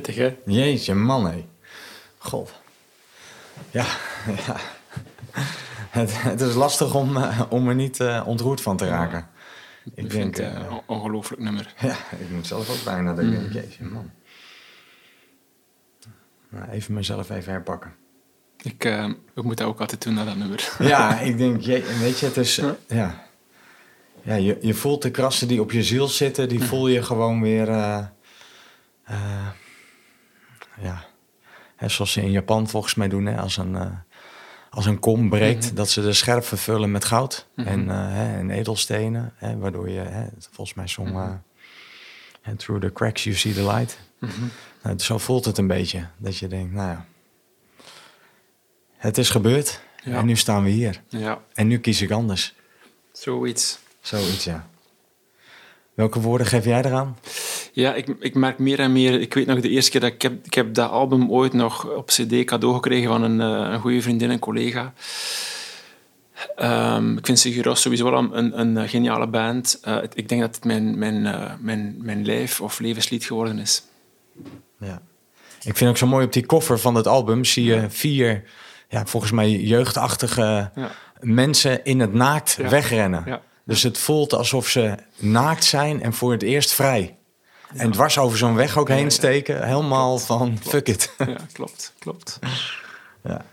Pittig, hè? Jeetje, man, hé. God. Ja, ja. Het, het is lastig om, eh, om er niet eh, ontroerd van te raken. Ik Ik denk, vind het eh, een ongelooflijk nummer. ja, ik moet zelf ook bijna denken, jeetje, man. Nou, even mezelf even herpakken. Ik, eh, ik moet dat ook altijd doen, naar dat nummer. Ja, ik denk, je, weet je, het is, eh, ja. Ja, je, je voelt de krassen die op je ziel zitten, die voel je gewoon weer, eh, eh, ja. Hè, zoals ze in Japan volgens mij doen, hè, als een, eh, als een kom breekt, dat ze de scherp vervullen met goud en, eh, hè, en edelstenen, hè, waardoor je, hè, volgens mij zong, eh, and through the cracks you see the light. Nou, zo voelt het een beetje, dat je denkt, nou ja, het is gebeurd Ja. en nu staan we hier. Ja, En nu kies ik anders. zoiets. Zoiets, ja. Welke woorden geef jij eraan? Ja, ik, ik merk meer en meer... Ik weet nog de eerste keer dat ik heb... Ik heb dat album ooit nog op cd cadeau gekregen van een, eh, een goede vriendin en collega. Ehm, ik vind Sigur sowieso wel een, een, geniale band. Eh, ik denk dat het mijn, mijn, eh, mijn, mijn lijf- of levenslied geworden is. Ja. Ik vind ook zo mooi op die koffer van het album zie je vier, ja, volgens mij jeugdachtige Ja. mensen in het naakt Ja. wegrennen. Ja. Dus het voelt alsof ze naakt zijn en voor het eerst vrij. En dwars over zo'n weg ook heen steken. Helemaal van fuck it. Ja, klopt, klopt. Ja.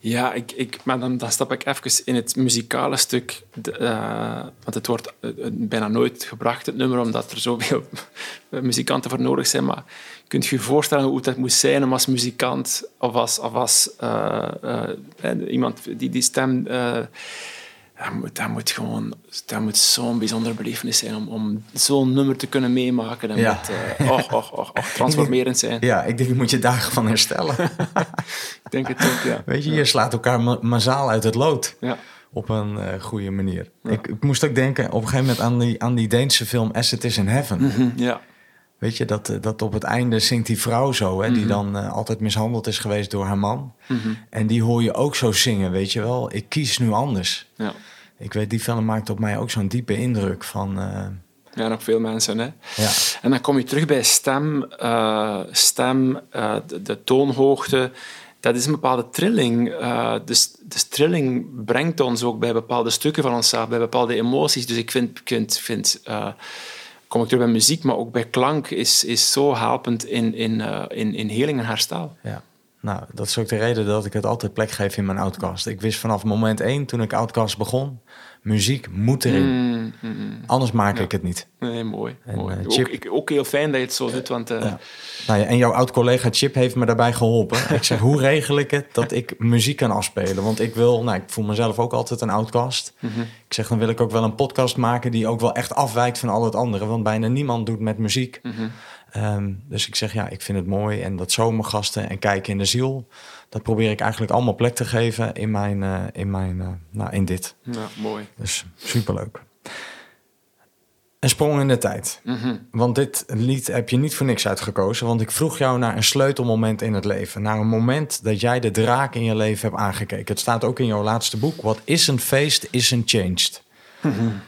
Ja, ik, ik, maar dan, dan stap ik even in het muzikale stuk. De, eh, want het wordt eh, eh, bijna nooit gebracht, het nummer, omdat er zoveel muzikanten voor nodig zijn. Maar kunt je je voorstellen hoe dat moet zijn om als muzikant of als, of als eh, eh, eh, iemand die die stem... dat moet, dat moet gewoon dat moet zo'n bijzondere belevenis zijn om, om zo'n nummer te kunnen meemaken. Dat Ja. moet eh, transformerend zijn. ja, ik denk, je moet je dagen van herstellen. Ik denk het ook, ja. Weet je, je slaat elkaar ma- mazaal uit het lood. ja. Op een eh, goede manier. Ik, ik moest ook denken op een gegeven moment aan die, aan die Deense film As It Is in Heaven. Hm, ja. Weet je, dat, eh, dat op het einde zingt die vrouw zo, hè, die Mhm. dan eh, altijd mishandeld is geweest door haar man. En die hoor je ook zo zingen, weet je wel. Ik kies nu anders. ja. Ik weet, die film maakt op mij ook zo'n diepe indruk van... eh, Ja, nog veel mensen. Hè? ja, En dan kom je terug bij stem. stem, de, de toonhoogte. Dat is een bepaalde trilling. Dus, dus trilling brengt ons ook bij bepaalde stukken van onszelf, bij bepaalde emoties. Dus ik vind, vind, vind kom ik terug bij muziek, maar ook bij klank, is, is zo helpend in, in, eh, in, in en herstel. ja. Nou, dat is ook de reden dat ik het altijd plek geef in mijn outcast. Ik wist vanaf moment één, toen ik outcast begon... muziek moet erin. Mm, mm, mm. Anders maak ik het niet. Nee, mooi. En, mooi. eh, ook, ik, ook heel fijn dat je het zo doet, want eh, Ja. Nou ja, en jouw oud-collega Chip heeft me daarbij geholpen. Ik zeg, hoe regel ik het dat ik muziek kan afspelen? Want ik wil, nou, ik voel mezelf ook altijd een outcast. Ik zeg, dan wil ik ook wel een podcast maken die ook wel echt afwijkt van al het andere. Want bijna niemand doet met muziek. Ehm, dus ik zeg, ja, ik vind het mooi. En dat zomergasten en kijken in de ziel, dat probeer ik eigenlijk allemaal plek te geven in, mijn, eh, in, mijn, eh, nou, in dit. ja, mooi. Dus superleuk. Een sprong in de tijd. Mhm. Want dit lied heb je niet voor niks uitgekozen. Want ik vroeg jou naar een sleutelmoment in het leven. Naar een moment dat jij de draak in je leven hebt aangekeken. Het staat ook in jouw laatste boek. Wat is een feest, is een changed.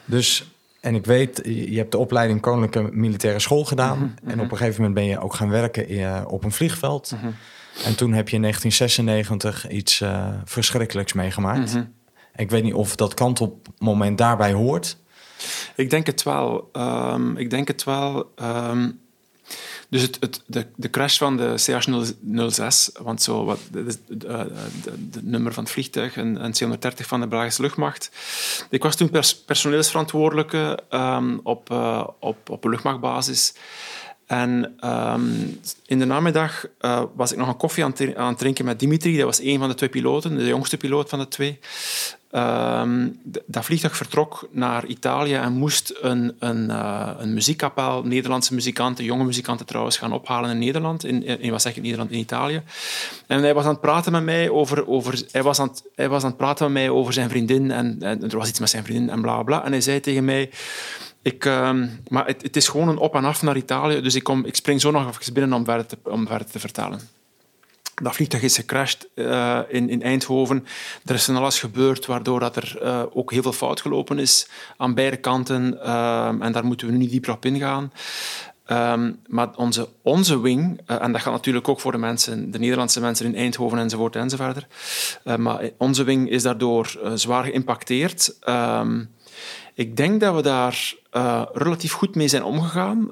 Dus, en ik weet, je hebt de opleiding Koninklijke Militaire School gedaan. En op een gegeven moment ben je ook gaan werken eh, op een vliegveld. En toen heb je in 1996 iets eh, verschrikkelijks meegemaakt. Ik weet niet of dat kantelmoment daarbij hoort. Ik denk het wel. Ehm, ik denk het wel. Ehm, dus het, het, de, de crash van de CH-06, want zo, wat, het eh, nummer van het vliegtuig, een C-130 van de Belgische luchtmacht. Ik was toen pers- personeelsverantwoordelijke ehm, op, eh, op, op een luchtmachtbasis. En ehm, in de namiddag eh, was ik nog een koffie aan het drinken met Dimitri. Dat was een van de twee piloten, de jongste piloot van de twee. Ehm, dat vliegtuig vertrok naar Italië en moest een, een, eh, een muziekkapel, Nederlandse muzikanten, jonge muzikanten trouwens, gaan ophalen in Nederland. In, in, wat zeg ik, Nederland, in Italië. En hij was aan het praten met mij over... over hij, was aan het, hij was aan het praten met mij over zijn vriendin en, en er was iets met zijn vriendin en bla bla. En hij zei tegen mij... Ik, ehm, maar het, het is gewoon een op en af naar Italië, dus ik, kom, ik spring zo nog even binnen om verder te, om verder te vertellen. Dat vliegtuig is gecrashed eh, in, in Eindhoven. Er is van alles gebeurd, waardoor dat er eh, ook heel veel fout gelopen is aan beide kanten. Ehm, en daar moeten we nu niet dieper op ingaan. Ehm, maar onze, onze wing, eh, en dat gaat natuurlijk ook voor de mensen, de Nederlandse mensen in Eindhoven enzovoort enzovoort. Uh, maar onze wing is daardoor zwaar geïmpacteerd. Ehm, ik denk dat we daar relatief goed mee zijn omgegaan.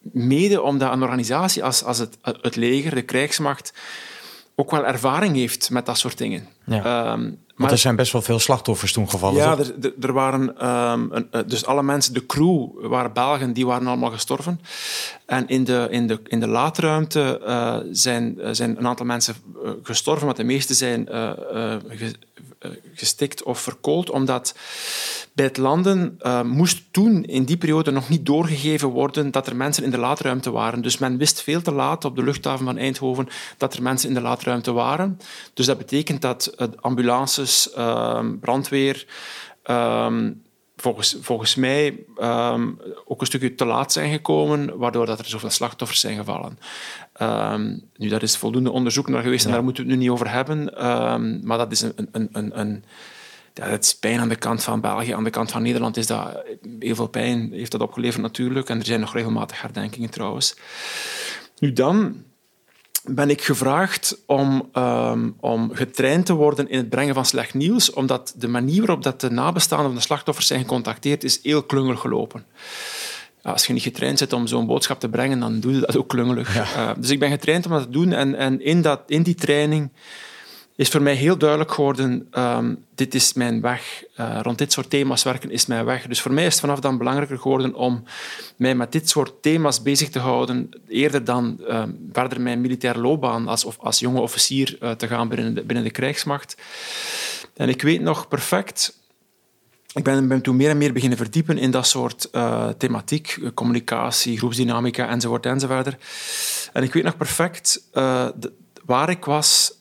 Mede omdat een organisatie als, als het, het leger, de krijgsmacht, ook wel ervaring heeft met dat soort dingen. Ja. Um, maar er zijn best wel veel slachtoffers toen gevallen. Ja, er, er, waren um, een, eh, dus alle mensen, de crew waren Belgen, die waren allemaal gestorven. En in de, in de, in de laadruimte uh, zijn, uh, zijn een aantal mensen gestorven, maar de meeste zijn gestikt of verkoold, omdat bij het landen uh, moest toen in die periode nog niet doorgegeven worden dat er mensen in de laadruimte waren. Dus men wist veel te laat op de luchthaven van Eindhoven dat er mensen in de laadruimte waren. Dus dat betekent dat uh, ambulances, brandweer, ehm, volgens, volgens mij ehm, ook een stukje te laat zijn gekomen, waardoor dat er zoveel slachtoffers zijn gevallen. Um, nu, daar is voldoende onderzoek naar geweest en daar moeten we het nu niet over hebben. maar dat is een, een, een, een ja, het is pijn aan de kant van België. Aan de kant van Nederland is dat heel veel pijn heeft dat opgeleverd natuurlijk. En er zijn nog regelmatig herdenkingen trouwens. Nu dan ben ik gevraagd om, um, om getraind te worden in het brengen van slecht nieuws, omdat de manier waarop dat de nabestaanden van de slachtoffers zijn gecontacteerd is heel klungelig gelopen. als je niet getraind zit om zo'n boodschap te brengen, dan doe je dat ook klungelig. Uh, dus ik ben getraind om dat te doen en, en in, dat, in die training is voor mij heel duidelijk geworden, um, dit is mijn weg. Uh, rond dit soort thema's werken is mijn weg. Dus voor mij is het vanaf dan belangrijker geworden om mij met dit soort thema's bezig te houden, eerder dan um, verder mijn militaire loopbaan als, als jonge officier uh, te gaan binnen de, binnen de krijgsmacht. En ik weet nog perfect ik ben, ben toen meer en meer beginnen verdiepen in dat soort uh, thematiek, communicatie, groepsdynamica enzovoort enzovoort. En ik weet nog perfect waar ik was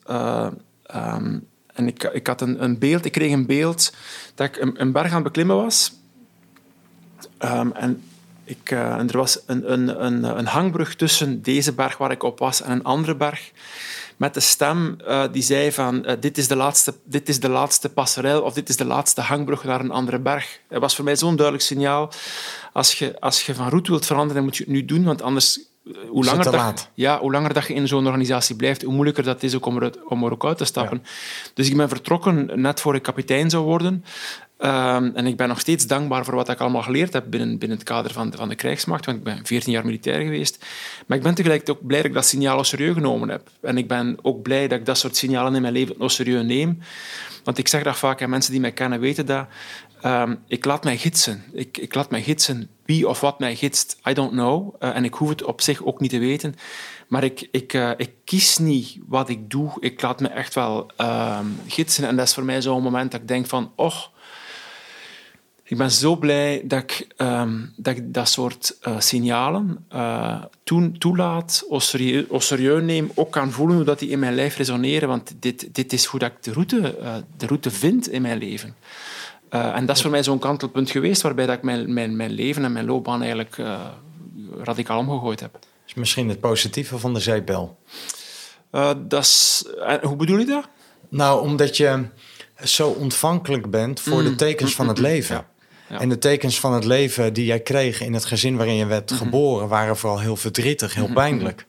Um, en ik, ik had een, een, beeld, ik kreeg een beeld dat ik een, berg aan het beklimmen was. Um, en, ik, uh, en er was een, een, een, een, hangbrug tussen deze berg waar ik op was en een andere berg. Met de stem uh, die zei van uh, dit, is de laatste, dit is de laatste passerel of dit is de laatste hangbrug naar een andere berg. Het was voor mij zo'n duidelijk signaal. Als je, als je van route wilt veranderen, dan moet je het nu doen, want anders hoe langer, dat, ja, hoe langer dat je in zo'n organisatie blijft, hoe moeilijker dat is ook om, er, om er ook uit te stappen. Dus ik ben vertrokken net voor ik kapitein zou worden. Um, en ik ben nog steeds dankbaar voor wat ik allemaal geleerd heb binnen, binnen het kader van de, van de krijgsmacht, want ik ben 14 jaar militair geweest. Maar ik ben tegelijkertijd ook blij dat ik dat signaal serieus genomen heb. En ik ben ook blij dat ik dat soort signalen in mijn leven nog serieus neem. Want ik zeg dat vaak aan mensen die mij kennen, weten dat. Um, ik laat mij gidsen. Ik, ik laat mij gidsen. Wie of wat mij gidst, I don't know. Uh, en ik hoef het op zich ook niet te weten. Maar ik, ik, uh, ik kies niet wat ik doe. Ik laat me echt wel uh, gidsen. En dat is voor mij zo'n moment dat ik denk van... Och, ik ben zo blij dat ik, um, dat, dat soort uh, signalen toen, toelaat, of serieus, neem, ook kan voelen hoe dat die in mijn lijf resoneren. Want dit, dit is hoe dat ik de route, de route vind in mijn leven. Uh, en dat is voor mij zo'n kantelpunt geweest waarbij dat ik mijn, mijn, mijn leven en mijn loopbaan eigenlijk uh, radicaal omgegooid heb. Is misschien het positieve van de zeepbel? Uh, dat is, hoe bedoel je dat? Nou, omdat je zo ontvankelijk bent voor de mm. tekens van het leven. Ja. Ja. En de tekens van het leven die jij kreeg in het gezin waarin je werd mm -hmm. geboren, waren vooral heel verdrietig, heel mm-hmm. pijnlijk.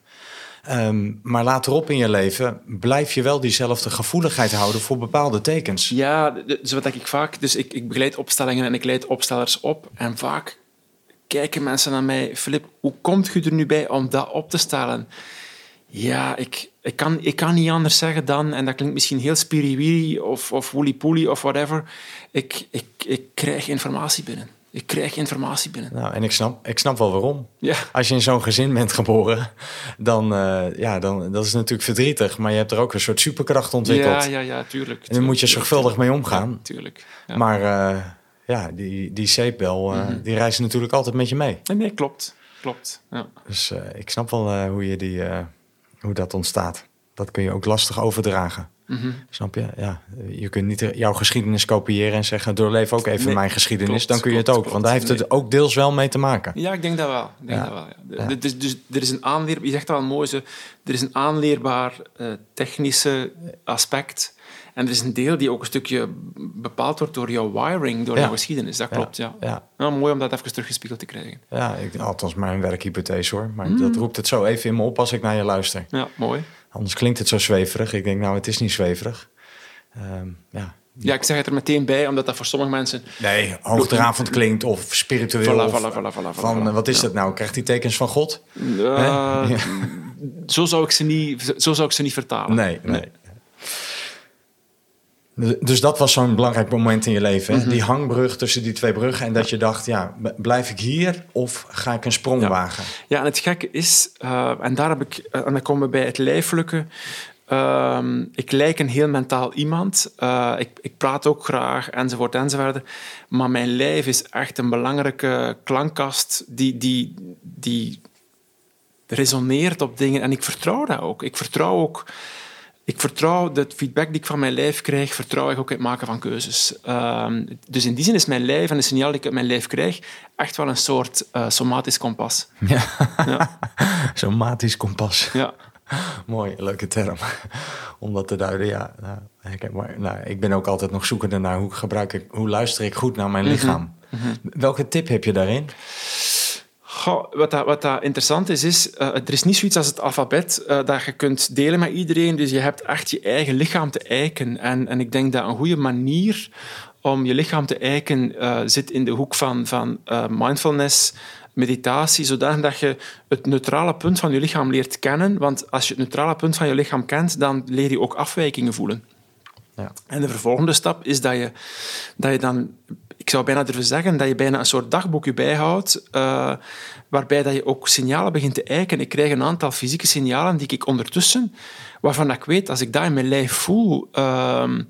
Um, maar laterop in je leven blijf je wel diezelfde gevoeligheid houden voor bepaalde tekens. Ja, dus wat ik vaak... Dus ik, ik begeleid opstellingen en ik leid opstellers op. En vaak kijken mensen naar mij... Filip, hoe komt je er nu bij om dat op te stellen? Ja, ik, ik, kan, ik kan niet anders zeggen dan... En dat klinkt misschien heel spiriwiri of, of woolly of whatever. Ik, ik, ik krijg informatie binnen. Ik krijg informatie binnen. Nou, en ik snap, ik snap wel waarom. Ja. Als je in zo'n gezin bent geboren, dan, uh, ja, dan dat is natuurlijk verdrietig. Maar je hebt er ook een soort superkracht ontwikkeld. Ja, ja, ja, tuurlijk. En daar moet je zorgvuldig mee omgaan. Ja, tuurlijk. Ja. Maar uh, ja, die, die zeepbel, uh, mm -hmm. die reist natuurlijk altijd met je mee. Nee, klopt. klopt ja. Dus ik snap wel hoe, je die, hoe dat ontstaat. dat kun je ook lastig overdragen. Mhm. Snap je? Ja, je kunt niet jouw geschiedenis kopiëren en zeggen: doorleef ook even Nee, mijn geschiedenis. klopt, dan kun je het ook. klopt. Want daar heeft het ook deels wel mee te maken. Ja, ik denk dat wel. Ik denk Ja. dat wel ja. Dus, dus er is een aanleer, je zegt al mooi, zo, er is een aanleerbaar eh, technische aspect. En er is een deel die ook een stukje bepaald wordt door jouw wiring, door Ja. jouw geschiedenis. Dat klopt, ja. Ja, Nou, mooi om dat even teruggespiegeld te krijgen. ja ik, althans mijn werkhypothese hoor. Maar Mm. dat roept het zo even in me op als ik naar je luister. Ja, mooi. Anders klinkt het zo zweverig. Ik denk, nou, het is niet zweverig. Ehm, ja. Ja, ik zeg het er meteen bij, omdat dat voor sommige mensen... Nee, hoogdravend klinkt of spiritueel. Voilà, of voilà, van, wat is Ja. dat nou? Krijgt hij tekens van God? Zo, zou ik ze niet, zo zou ik ze niet vertalen. Nee, nee. Dus dat was zo'n belangrijk moment in je leven. Mhm. Die hangbrug tussen die twee bruggen. En dat je dacht, ja, blijf ik hier of ga ik een sprong Ja. wagen? Ja, en het gekke is, eh, en daar heb ik, eh, en dan komen we bij het lijfelijke. Ehm, ik lijk een heel mentaal iemand. Eh, ik, ik praat ook graag, enzovoort, enzovoort. Maar mijn lijf is echt een belangrijke klankkast die, die, die resoneert op dingen. En ik vertrouw dat ook. Ik vertrouw ook... Ik vertrouw de feedback die ik van mijn lijf krijg, vertrouw ik ook in het maken van keuzes. Ehm, dus in die zin is mijn lijf en de signaal die ik uit mijn lijf krijg echt wel een soort eh, somatisch kompas. Ja. Ja. Zo'n matisch kompas. Ja. Mooi, leuke term. Om dat te duiden, ja. Nou, herkenbaar. nou, ik ben ook altijd nog zoekende naar hoe, gebruik ik, hoe luister ik goed naar mijn Mhm. lichaam. Welke tip heb je daarin? Goh, wat, dat, wat dat interessant is, is eh, er is niet zoiets als het alfabet eh, dat je kunt delen met iedereen. Dus je hebt echt je eigen lichaam te eiken. En, en ik denk dat een goede manier om je lichaam te eiken eh, zit in de hoek van, van mindfulness, meditatie, zodanig dat je het neutrale punt van je lichaam leert kennen. Want als je het neutrale punt van je lichaam kent, dan leer je ook afwijkingen voelen. Ja. En de vervolgende stap is dat je, dat je dan, ik zou bijna durven zeggen, dat je bijna een soort dagboekje bijhoudt, eh, waarbij dat je ook signalen begint te eiken. Ik krijg een aantal fysieke signalen die ik ondertussen, waarvan ik weet, als ik dat in mijn lijf voel, ehm,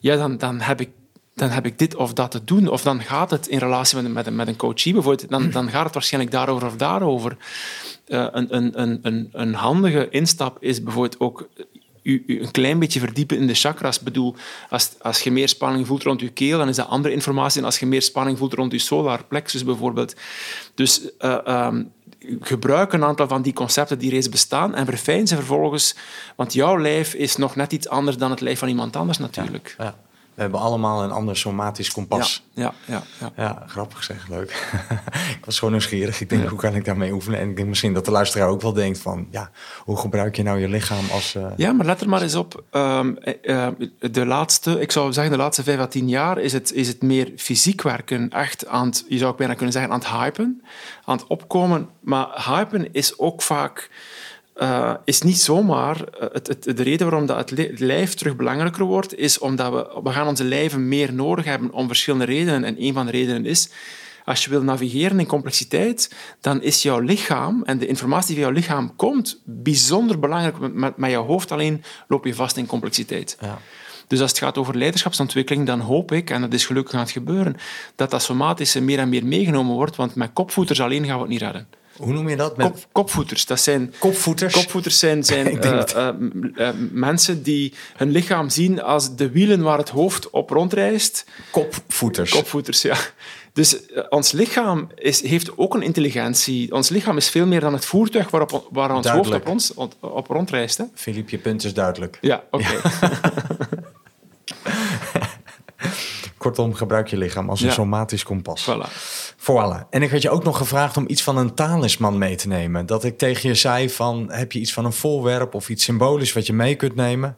ja, dan, dan heb ik dan heb ik dit of dat te doen. Of dan gaat het in relatie met met met een coachie bijvoorbeeld, dan, dan gaat het waarschijnlijk daarover of daarover. Eh, een, een, een, een handige instap is bijvoorbeeld ook u, u een klein beetje verdiepen in de chakras. Ik bedoel, als, als je meer spanning voelt rond je keel, dan is dat andere informatie dan als je meer spanning voelt rond je solar plexus bijvoorbeeld. Dus eh, ehm, gebruik een aantal van die concepten die reeds bestaan en verfijn ze vervolgens, want jouw lijf is nog net iets anders dan het lijf van iemand anders natuurlijk. Ja. We hebben allemaal een ander somatisch kompas. Ja, ja, ja. ja. Ja, grappig zeg, leuk. ik was gewoon nieuwsgierig. Ik denk, hoe kan ik daarmee oefenen? En ik denk misschien dat de luisteraar ook wel denkt van... ja, hoe gebruik je nou je lichaam als... eh, Ja, maar let er maar eens op. Ehm, eh, eh, de laatste, ik zou zeggen de laatste vijf à tien jaar is het, is het meer fysiek werken. Echt aan het, je zou ook bijna kunnen zeggen, aan het hypen. Aan het opkomen. Maar hypen is ook vaak... eh, is niet zomaar... eh, het, het, de reden waarom dat het li- het lijf terug belangrijker wordt, is omdat we, we gaan onze lijven meer nodig hebben om verschillende redenen. En een van de redenen is... Als je wil navigeren in complexiteit, dan is jouw lichaam en de informatie die van jouw lichaam komt bijzonder belangrijk. Met- Met, met jouw hoofd alleen loop je vast in complexiteit. ja. Dus als het gaat over leiderschapsontwikkeling, dan hoop ik, en dat is gelukkig aan het gebeuren, dat dat somatische meer en meer meegenomen wordt, want met kopvoeters alleen gaan we het niet redden. Hoe noem je dat? Met Kop, kopvoeters, dat zijn... kopvoeters? Kopvoeters zijn, zijn eh, eh, eh, mensen die hun lichaam zien als de wielen waar het hoofd op rondreist. kopvoeters. Kopvoeters, ja. Dus ons lichaam is, heeft ook een intelligentie. Ons lichaam is veel meer dan het voertuig waarop, waar ons Duidelijk. hoofd op, ons, op, op rondreist. Hè? Filip, je punt is duidelijk. Ja, oké. Kortom, gebruik je lichaam als een Ja. somatisch kompas. Voilà. Voilà. En ik had je ook nog gevraagd om iets van een talisman mee te nemen. Dat ik tegen je zei van, heb je iets van een voorwerp of iets symbolisch wat je mee kunt nemen?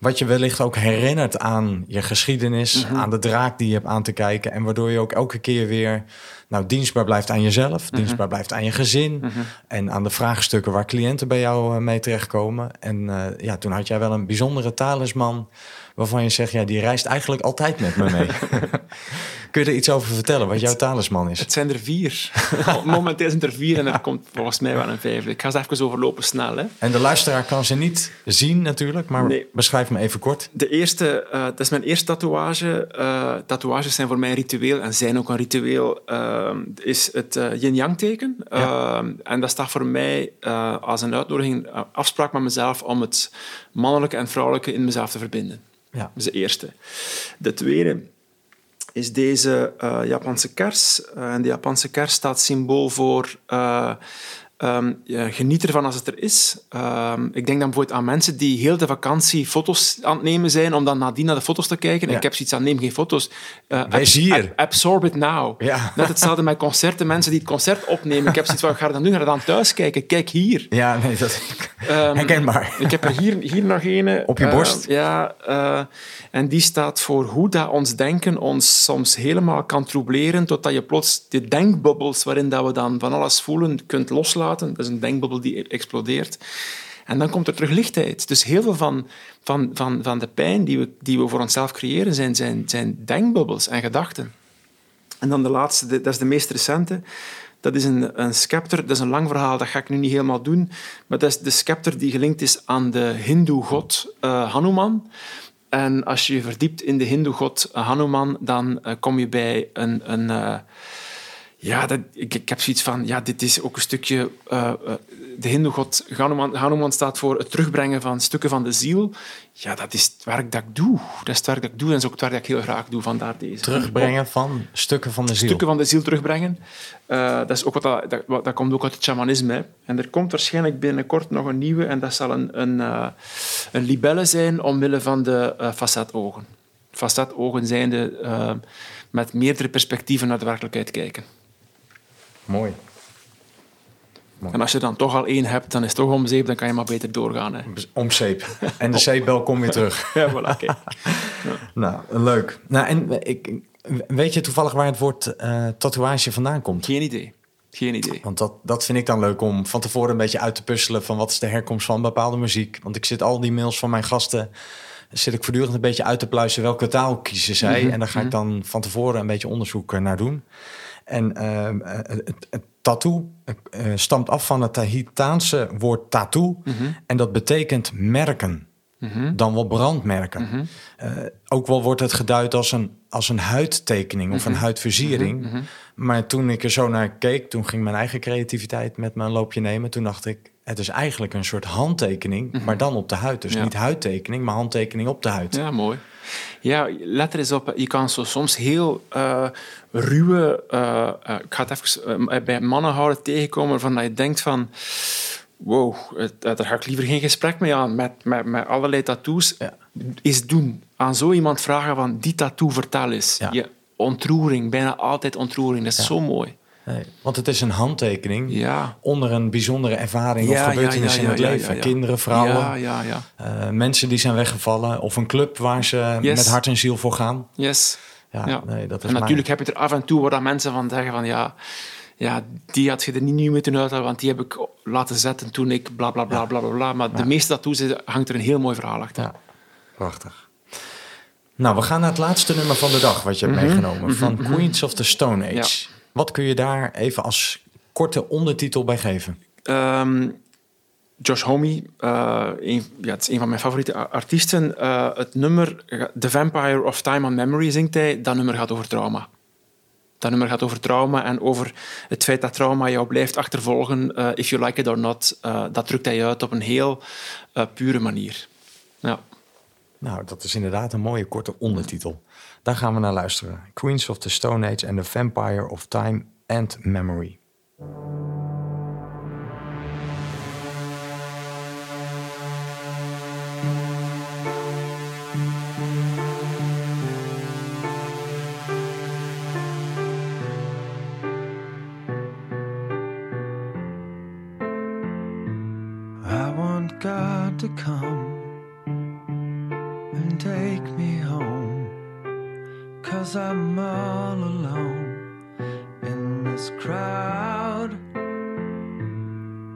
Wat je wellicht ook herinnert aan je geschiedenis, Mhm. aan de draak die je hebt aan te kijken. En waardoor je ook elke keer weer nou, dienstbaar blijft aan jezelf, Mhm. dienstbaar blijft aan je gezin. En aan de vraagstukken waar cliënten bij jou eh, mee terechtkomen. En eh, ja, toen had jij wel een bijzondere talisman waarvan je zegt, ja, die reist eigenlijk altijd met me mee. Kun je er iets over vertellen, wat jouw talisman is? Het zijn er vier. Momenteel zijn er vier en er komt volgens mij wel een vijfde. Ik ga ze even overlopen snel. Hè. En de luisteraar kan ze niet zien natuurlijk, maar Nee. beschrijf me even kort. De eerste, eh, dat is mijn eerste tatoeage. Eh, tatoeages zijn voor mij een ritueel en zijn ook een ritueel. eh, is het yin-yang teken. Eh, en dat staat voor mij als een uitnodiging, afspraak met mezelf om het mannelijke en vrouwelijke in mezelf te verbinden. Ja. Dat is de eerste. De tweede is deze eh, Japanse kers. Eh, en de Japanse kers staat symbool voor eh, ja, geniet ervan als het er is. Ehm, ik denk dan bijvoorbeeld aan mensen die heel de vakantie foto's aan het nemen zijn om dan nadien naar de foto's te kijken. Ja. Ik heb zoiets aan, neem geen foto's. Eh, ab- hier. ab- absorb it now. Ja. Net hetzelfde met concerten. Mensen die het concert opnemen. Ik heb zoiets van, ga dan doen? Ga dan thuis kijken? Kijk hier. Ja, nee, dat Ehm, herkenbaar. ik heb er hier, hier nog een. Op je eh, borst? ja, eh, en die staat voor hoe dat ons denken ons soms helemaal kan troubleren, totdat je plots de denkbubbels waarin dat we dan van alles voelen kunt loslaten. Dat is een denkbubbel die explodeert. En dan komt er terug lichtheid. Dus heel veel van, van, van, van de pijn die we, die we voor onszelf creëren, zijn, zijn, zijn denkbubbels en gedachten. En dan de laatste, dat is de meest recente. Dat is een, een scepter. Dat is een lang verhaal, dat ga ik nu niet helemaal doen. Maar dat is de scepter die gelinkt is aan de hindoe-god eh, Hanuman. En als je je verdiept in de hindoe-god eh, Hanuman, dan eh, kom je bij een... een ja, dat, ik, ik heb zoiets van... Ja, dit is ook een stukje... eh, eh, de hindoe-god Hanuman, Hanuman staat voor het terugbrengen van stukken van de ziel. Ja, dat is het werk dat ik doe. Dat is het werk dat ik doe en dat is ook het werk dat ik heel graag doe. Vandaar deze. Terugbrengen van stukken van de ziel. stukken van de ziel terugbrengen. Eh, dat, is ook wat dat, dat, komt ook uit het shamanisme. Hè. En er komt waarschijnlijk binnenkort nog een nieuwe en dat zal een, een, een libelle zijn omwille van de eh facetogen. Facetogen zijn de met meerdere perspectieven naar de werkelijkheid kijken. Mooi. En als je dan toch al één hebt, dan is het toch om zeep, dan kan je maar beter doorgaan. Hè. Om zeep. En de zeepbel komt weer terug. Ja, voilà. Nou, leuk. Nou, en ik, weet je toevallig waar het woord eh, tatoeage vandaan komt? Geen idee. Geen idee. Want dat, dat vind ik dan leuk om van tevoren een beetje uit te puzzelen van wat is de herkomst van bepaalde muziek. Want ik zit al die mails van mijn gasten, zit ik voortdurend een beetje uit te pluizen welke taal kiezen zij. En daar ga ik dan van tevoren een beetje onderzoek eh, naar doen. En ehm, eh, het, het tattoo eh, stamt af van het Tahitaanse woord tattoo. En dat betekent merken. Dan wel brandmerken. Eh, ook wel wordt het geduid als een, als een huidtekening of een huidversiering. Maar toen ik er zo naar keek, toen ging mijn eigen creativiteit met me een loopje nemen. Toen dacht ik, het is eigenlijk een soort handtekening, maar dan op de huid. Dus Ja. niet huidtekening, maar handtekening op de huid. Ja, mooi. Ja, let er eens op. Je kan zo soms heel eh, ruwe... eh, eh, ik ga het even bij mannen houden tegenkomen waarvan dat je denkt van... Wow, daar ga ik liever geen gesprek mee aan. Met, met, met allerlei tattoos. Ja. Is doen. Aan zo iemand vragen van... Die tattoo vertel eens. Ja. Je ontroering. Bijna altijd ontroering. Dat is zo mooi. Nee, want het is een handtekening Ja. onder een bijzondere ervaring Ja, of gebeurtenis ja, in het leven. Kinderen, vrouwen, eh, mensen die zijn weggevallen of een club waar ze Yes. met hart en ziel voor gaan. Yes. Ja, nee, dat is en natuurlijk heb je er af en toe waar mensen van zeggen van ja, ja, die had je er niet nu moeten uithalen, want die heb ik laten zetten toen ik bla bla bla bla bla. bla. Maar de meeste tattoos is- hangt er een heel mooi verhaal achter. Ja, prachtig. Nou, we gaan naar het laatste nummer van de dag wat je hebt meegenomen. Van Queens of the Stone Age. Wat kun je daar even als korte ondertitel bij geven? Ehm, Josh Homme, eh, een, ja, het is een van mijn favoriete artiesten. Eh, het nummer The Vampire of Time and Memory zingt hij. Dat nummer gaat over trauma. Dat nummer gaat over trauma en over het feit dat trauma jou blijft achtervolgen, eh, if you like it or not. Dat drukt hij uit op een heel pure manier. Ja. Nou, dat is inderdaad een mooie korte ondertitel. Daar gaan we naar luisteren. Queens of the Stone Age and the Vampire of Time and Memory. To come Cause I'm all alone in this crowd.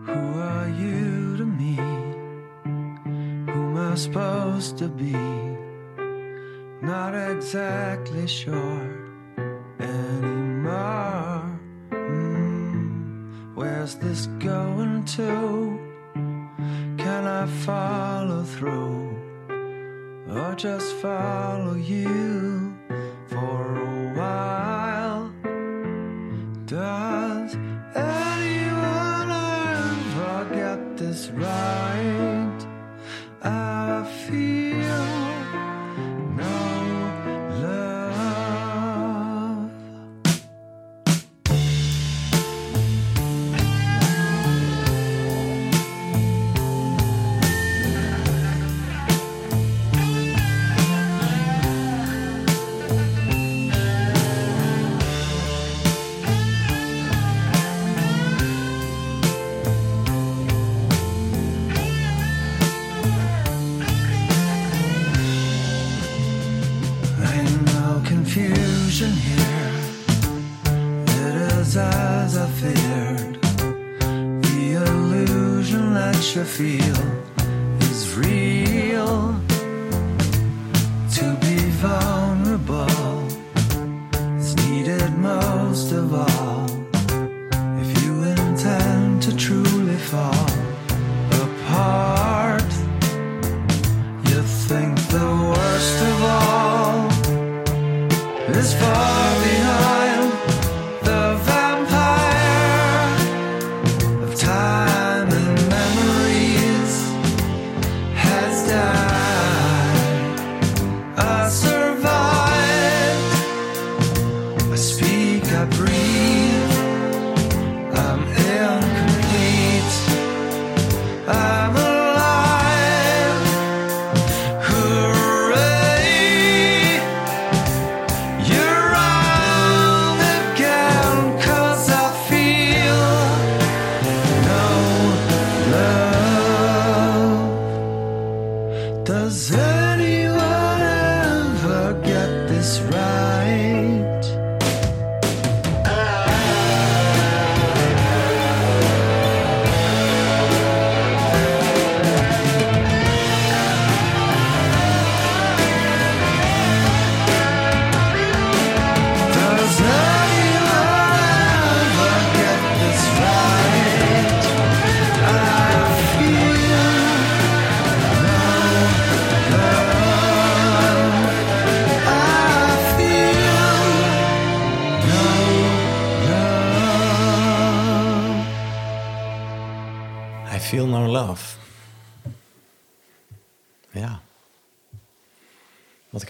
Who are you to me? Who am I supposed to be? Not exactly sure. anymore. Mm, where's this going to? Can I follow through? Or just follow you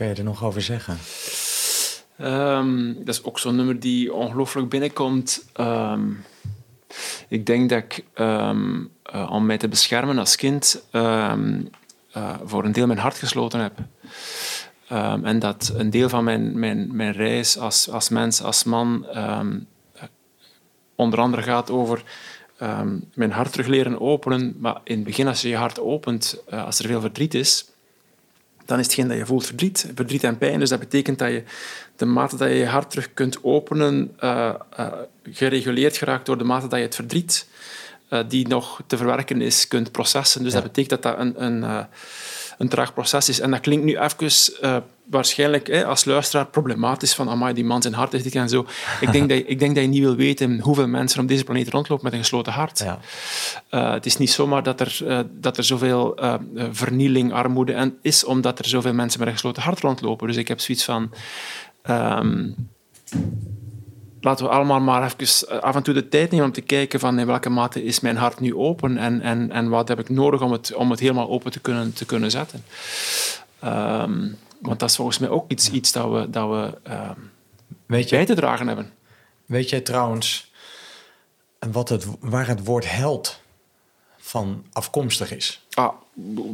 je er nog over zeggen? Ehm, dat is ook zo'n nummer die ongelooflijk binnenkomt. Ehm, ik denk dat ik, ehm, eh, om mij te beschermen als kind, eh, voor een deel mijn hart gesloten heb. En dat een deel van mijn, mijn, mijn reis als, als mens, als man, onder andere gaat over mijn hart terug leren openen. Maar in het begin, als je je hart opent, eh, als er veel verdriet is, dan is hetgeen dat je voelt verdriet. Verdriet en pijn. Dus dat betekent dat je de mate dat je je hart terug kunt openen, eh, eh, gereguleerd geraakt door de mate dat je het verdriet, eh, die nog te verwerken is, kunt processen. Dus Ja. dat betekent dat dat een, een, een traag proces is. En dat klinkt nu even eh, waarschijnlijk hè, als luisteraar problematisch van amai, die man zijn hart is dik en zo. Ik denk, dat je, ik denk dat je niet wil weten hoeveel mensen op deze planeet rondlopen met een gesloten hart. Ja. Eh, het is niet zomaar dat er, eh, dat er zoveel vernieling, armoede en is, omdat er zoveel mensen met een gesloten hart rondlopen. Dus ik heb zoiets van... ehm, laten we allemaal maar even eh, af en toe de tijd nemen om te kijken van in welke mate is mijn hart nu open en, en, en wat heb ik nodig om het, om het helemaal open te kunnen, te kunnen zetten. Ehm, want dat is volgens mij ook iets, iets dat we, dat we ehm, Weet, je, bij te dragen hebben. weet jij trouwens wat het, waar het woord held van afkomstig is? Ah,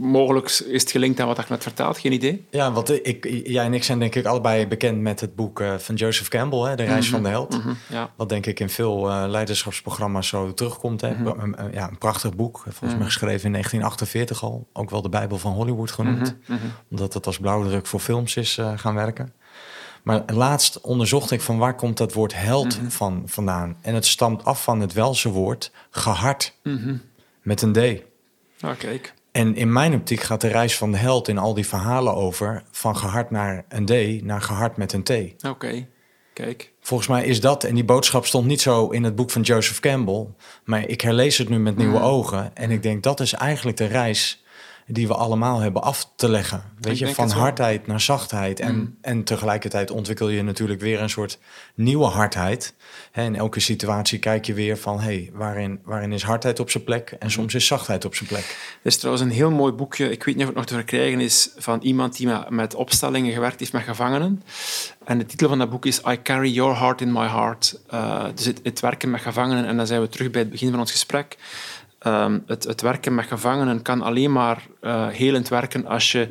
mogelijk is het gelinkt aan wat ik net verteld, geen idee. Ja, want ik, jij en ik zijn denk ik allebei bekend met het boek eh, van Joseph Campbell, hè, De Reis van de Held. Mhm, ja. Wat denk ik in veel eh, leiderschapsprogramma's zo terugkomt. Hè. Mhm. Ja, een prachtig boek, volgens mij geschreven in 1948 al. Ook wel de Bijbel van Hollywood genoemd. Mhm, Omdat het als blauwdruk voor films is eh, gaan werken. Maar laatst onderzocht ik van waar komt dat woord held Mhm. van, vandaan. En het stamt af van het Welse woord gehard. Mhm. Met een D. Ah, kijk. En in mijn optiek gaat de reis van de held in al die verhalen over... van gehard naar een D naar gehard met een T. Oké. Kijk Kijk. Volgens mij is dat, en die boodschap stond niet zo in het boek van Joseph Campbell, maar ik herlees het nu met nieuwe Mm. ogen. En ik denk dat is eigenlijk de reis die we allemaal hebben af te leggen. Weet Ik je, van hardheid naar zachtheid. En, Mm. en tegelijkertijd ontwikkel je natuurlijk weer een soort nieuwe hardheid. Hè, in elke situatie kijk je weer van, hé, hey, waarin, waarin is hardheid op zijn plek? En soms is zachtheid op zijn plek. Er is trouwens een heel mooi boekje, ik weet niet of het nog te verkrijgen is, van iemand die met, met opstellingen gewerkt heeft met gevangenen. En de titel van dat boek is I Carry Your Heart in My Heart. Eh, dus het, het werken met gevangenen, en dan zijn we terug bij het begin van ons gesprek. Ehm, het, het werken met gevangenen kan alleen maar eh helend werken als je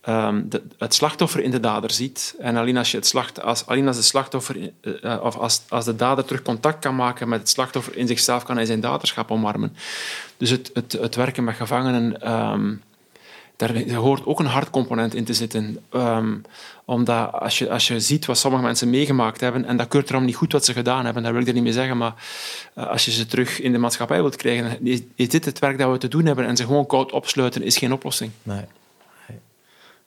ehm, het slachtoffer in de dader ziet. En alleen als, je het slacht, als, alleen als de slachtoffer, eh, eh, of als, als de dader terug contact kan maken met het slachtoffer in zichzelf, kan hij zijn daderschap omarmen. Dus het, het, het werken met gevangenen, ehm, daar hoort ook een hartcomponent in te zitten. Omdat als je, als je ziet wat sommige mensen meegemaakt hebben, en dat keurt erom niet goed wat ze gedaan hebben, daar wil ik er niet mee zeggen, maar eh, als je ze terug in de maatschappij wilt krijgen, is, is dit het werk dat we te doen hebben en ze gewoon koud opsluiten is geen oplossing. Nee.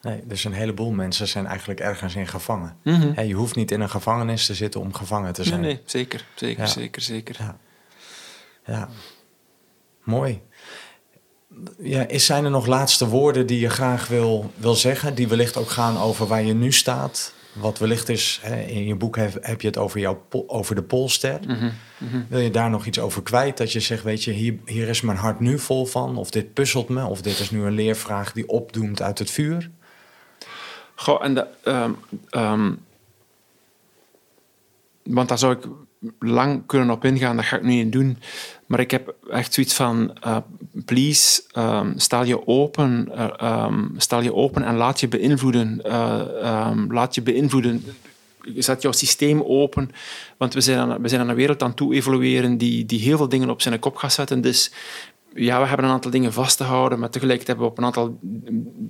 Nee. dus een heleboel mensen zijn eigenlijk ergens in gevangen. Mhm. Je hoeft niet in een gevangenis te zitten om gevangen te Nee, zijn. nee, zeker, zeker, Ja. zeker, zeker. Ja. Ja, mooi. Ja, is, zijn er nog laatste woorden die je graag wil, wil zeggen, die wellicht ook gaan over waar je nu staat? Wat wellicht is, hè, in je boek heb, heb je het over, jouw, over de Poolster. Mhm, mhm. Wil je daar nog iets over kwijt? Dat je zegt, weet je, hier, hier is mijn hart nu vol van. Of dit puzzelt me. Of dit is nu een leervraag die opdoemt uit het vuur. Goh, en ehm, ehm, want daar zou ik lang kunnen op ingaan, dat ga ik nu niet doen. Maar ik heb echt zoiets van, eh, please, ehm, stel je open, eh, ehm, stel je open en laat je beïnvloeden. Eh, ehm, laat je beïnvloeden. Zet jouw systeem open, want we zijn aan, we zijn aan een wereld aan toe evolueren die, die heel veel dingen op zijn kop gaat zetten. Dus ja, we hebben een aantal dingen vast te houden, maar tegelijkertijd hebben we op een aantal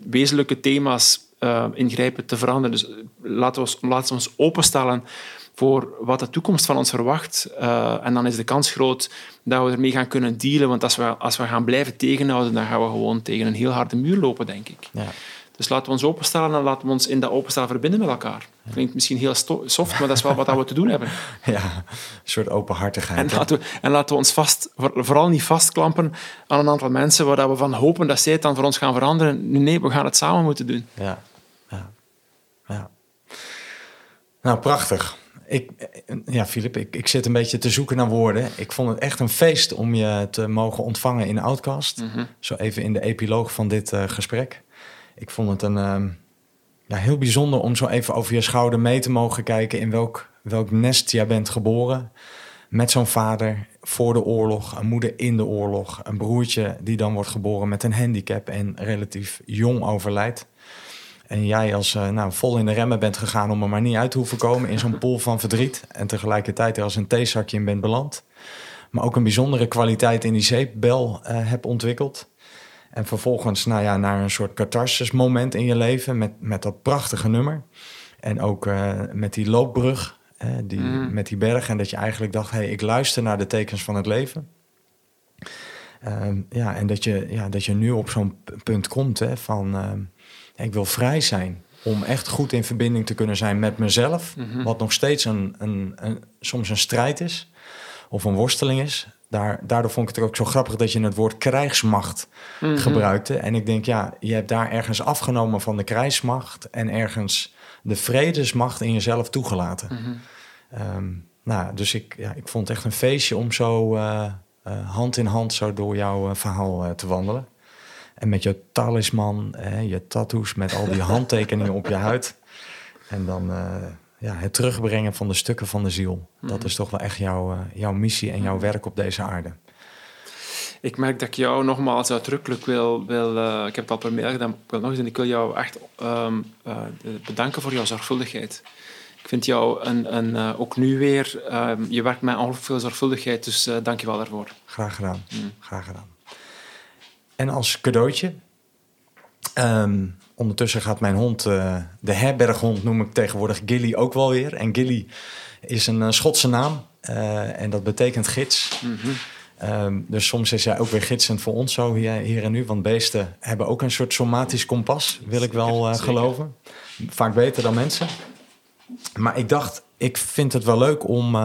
wezenlijke thema's eh, ingrijpen te veranderen. Dus laten we, ons, laten we ons openstellen voor wat de toekomst van ons verwacht. Eh, en dan is de kans groot dat we ermee gaan kunnen dealen. Want als we, als we gaan blijven tegenhouden, dan gaan we gewoon tegen een heel harde muur lopen, denk ik. Ja, Dus laten we ons openstellen en laten we ons in dat openstellen verbinden met elkaar. Klinkt misschien heel soft, maar dat is wel wat we te doen hebben. ja een soort openhartigheid. En laten, we, en laten we ons vast, voor- vooral niet vastklampen aan een aantal mensen waar we van hopen dat zij het dan voor ons gaan veranderen. Nee, we gaan het samen moeten doen. Ja, ja. Nou, prachtig. Ik, ja, Filip, ik, ik zit een beetje te zoeken naar woorden. Ik vond het echt een feest om je te mogen ontvangen in Outcast. Zo even in de epiloog van dit eh, gesprek. Ik vond het een, ehm, ja, heel bijzonder om zo even over je schouder mee te mogen kijken... in welk, welk nest jij bent geboren. Met zo'n vader voor de oorlog, een moeder in de oorlog... een broertje die dan wordt geboren met een handicap en relatief jong overlijdt. En jij als eh, nou, vol in de remmen bent gegaan om er maar niet uit te hoeven komen in zo'n pool van verdriet. En tegelijkertijd er als een theezakje in bent beland. Maar ook een bijzondere kwaliteit in die zeepbel eh hebt ontwikkeld. En vervolgens nou ja, naar een soort catharsis moment in je leven met, met dat prachtige nummer. En ook eh, met die loopbrug, die, Mhm. met die berg. En dat je eigenlijk dacht, hey, ik luister naar de tekens van het leven. Ehm, ja, en dat je, ja, dat je nu op zo'n punt komt hè, van... ik wil vrij zijn om echt goed in verbinding te kunnen zijn met mezelf. Mhm. Wat nog steeds een, een, een, soms een strijd is of een worsteling is. Daar, daardoor vond ik het ook zo grappig dat je het woord krijgsmacht Mhm. gebruikte. En ik denk, ja, je hebt daar ergens afgenomen van de krijgsmacht... en ergens de vredesmacht in jezelf toegelaten. Mhm. Ehm, nou, dus ik, ja, ik vond het echt een feestje om zo eh, eh, hand in hand zo door jouw eh, verhaal te wandelen. En met je talisman, eh, je tattoos, met al die handtekeningen op je huid. En dan eh, ja, het terugbrengen van de stukken van de ziel. Dat is toch wel echt jouw, eh, jouw missie en jouw werk op deze aarde. Ik merk dat ik jou nogmaals uitdrukkelijk wil, wil eh, ik heb het al per mail gedaan, ik wil nog eens, en ik wil jou echt ehm, eh, bedanken voor jouw zorgvuldigheid. Ik vind jou een, een, ook nu weer, ehm, je werkt met ongelooflijk veel zorgvuldigheid, dus dank je wel daarvoor. Graag gedaan. Mm. Graag gedaan. En als cadeautje. ehm, ondertussen gaat mijn hond, eh, de herberghond noem ik tegenwoordig Gilly ook wel weer. En Gilly is een eh, Schotse naam eh, en dat betekent gids. Mhm. Ehm, dus soms is hij ook weer gidsend voor ons zo hier, hier en nu. Want beesten hebben ook een soort somatisch kompas, wil ik wel geloven. Vaak beter dan mensen. Maar ik dacht, ik vind het wel leuk om,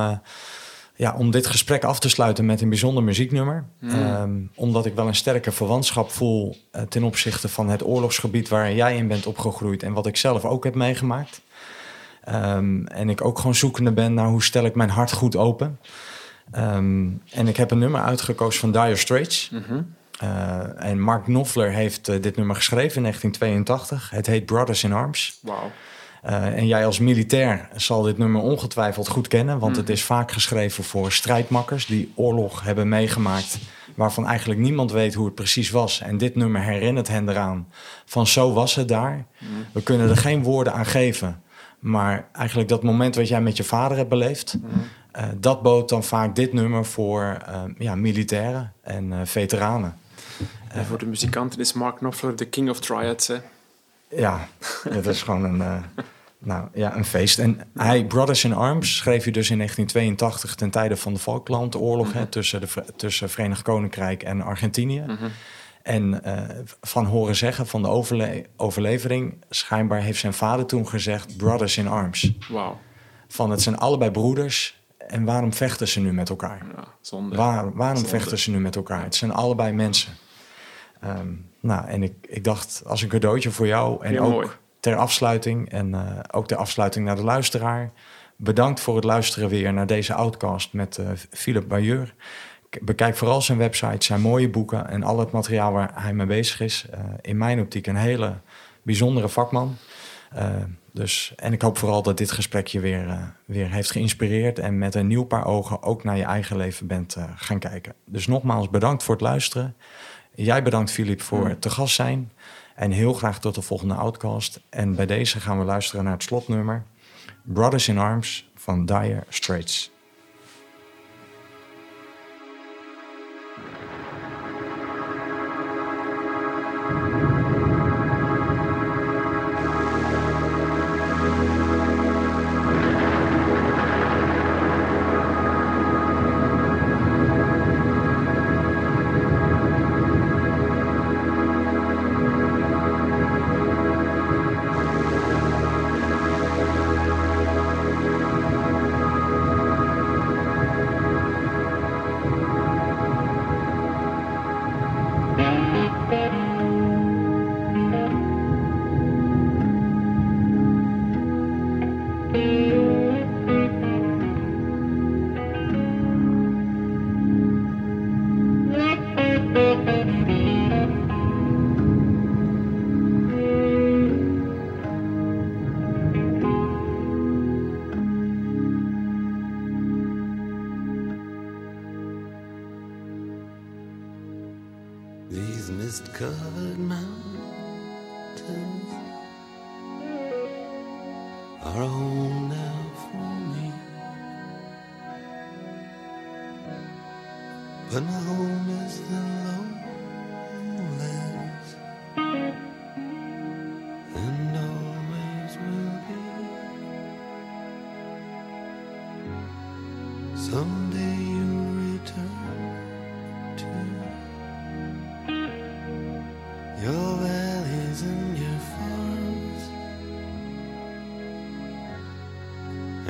ja, om dit gesprek af te sluiten met een bijzonder muzieknummer. Ehm, omdat ik wel een sterke verwantschap voel eh, ten opzichte van het oorlogsgebied waar jij in bent opgegroeid en wat ik zelf ook heb meegemaakt. Ehm, en ik ook gewoon zoekende ben naar hoe stel ik mijn hart goed open. Ehm, en ik heb een nummer uitgekozen van Dire Straits. Eh, en Mark Knopfler heeft eh, dit nummer geschreven in 1982. Het heet Brothers in Arms. Wauw. Eh, en jij als militair zal dit nummer ongetwijfeld goed kennen, want het is vaak geschreven voor strijdmakkers die oorlog hebben meegemaakt, waarvan eigenlijk niemand weet hoe het precies was. En dit nummer herinnert hen eraan van zo was het daar. We kunnen er geen woorden aan geven, maar eigenlijk dat moment wat jij met je vader hebt beleefd, eh, dat bood dan vaak dit nummer voor eh, ja, militairen en veteranen. En voor de muzikanten is Mark Knopfler de king of triads. Hè? Ja, het is gewoon een, eh, nou, ja, een feest. En hij, Brothers in Arms, schreef hij dus in 1982 ten tijde van de Falklandoorlog hè, tussen, de, tussen Verenigd Koninkrijk en Argentinië. En eh, van horen zeggen van de overle- overlevering, schijnbaar heeft zijn vader toen gezegd: Brothers in Arms. Wauw. Van het zijn allebei broeders. En waarom vechten ze nu met elkaar? Ja, zonde. Waar, waarom Zonde. vechten ze nu met elkaar? Het zijn allebei mensen. Ehm, nou, en ik, ik dacht als een cadeautje voor jou en Heel ook mooi. ter afsluiting en eh, ook ter afsluiting naar de luisteraar. Bedankt voor het luisteren weer naar deze outcast met eh Philip Bayeur. Bekijk vooral zijn website, zijn mooie boeken en al het materiaal waar hij mee bezig is. Eh, in mijn optiek een hele bijzondere vakman. Dus, en ik hoop vooral dat dit gesprek je weer, weer heeft geïnspireerd en met een nieuw paar ogen ook naar je eigen leven bent gaan kijken. Dus nogmaals bedankt voor het luisteren. Jij bedankt, Filip, voor het te gast zijn. En heel graag tot de volgende outcast. En bij deze gaan we luisteren naar het slotnummer Brothers in Arms van Dire Straits.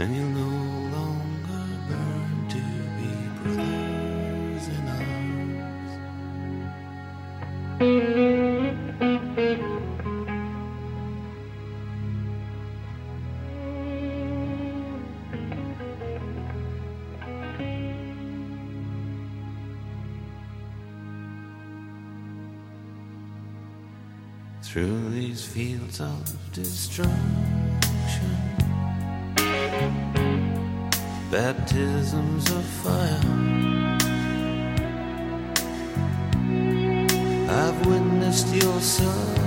And you'll no longer burn to be brothers in arms. Through these fields of destruction, baptisms of fire. I've witnessed your suffering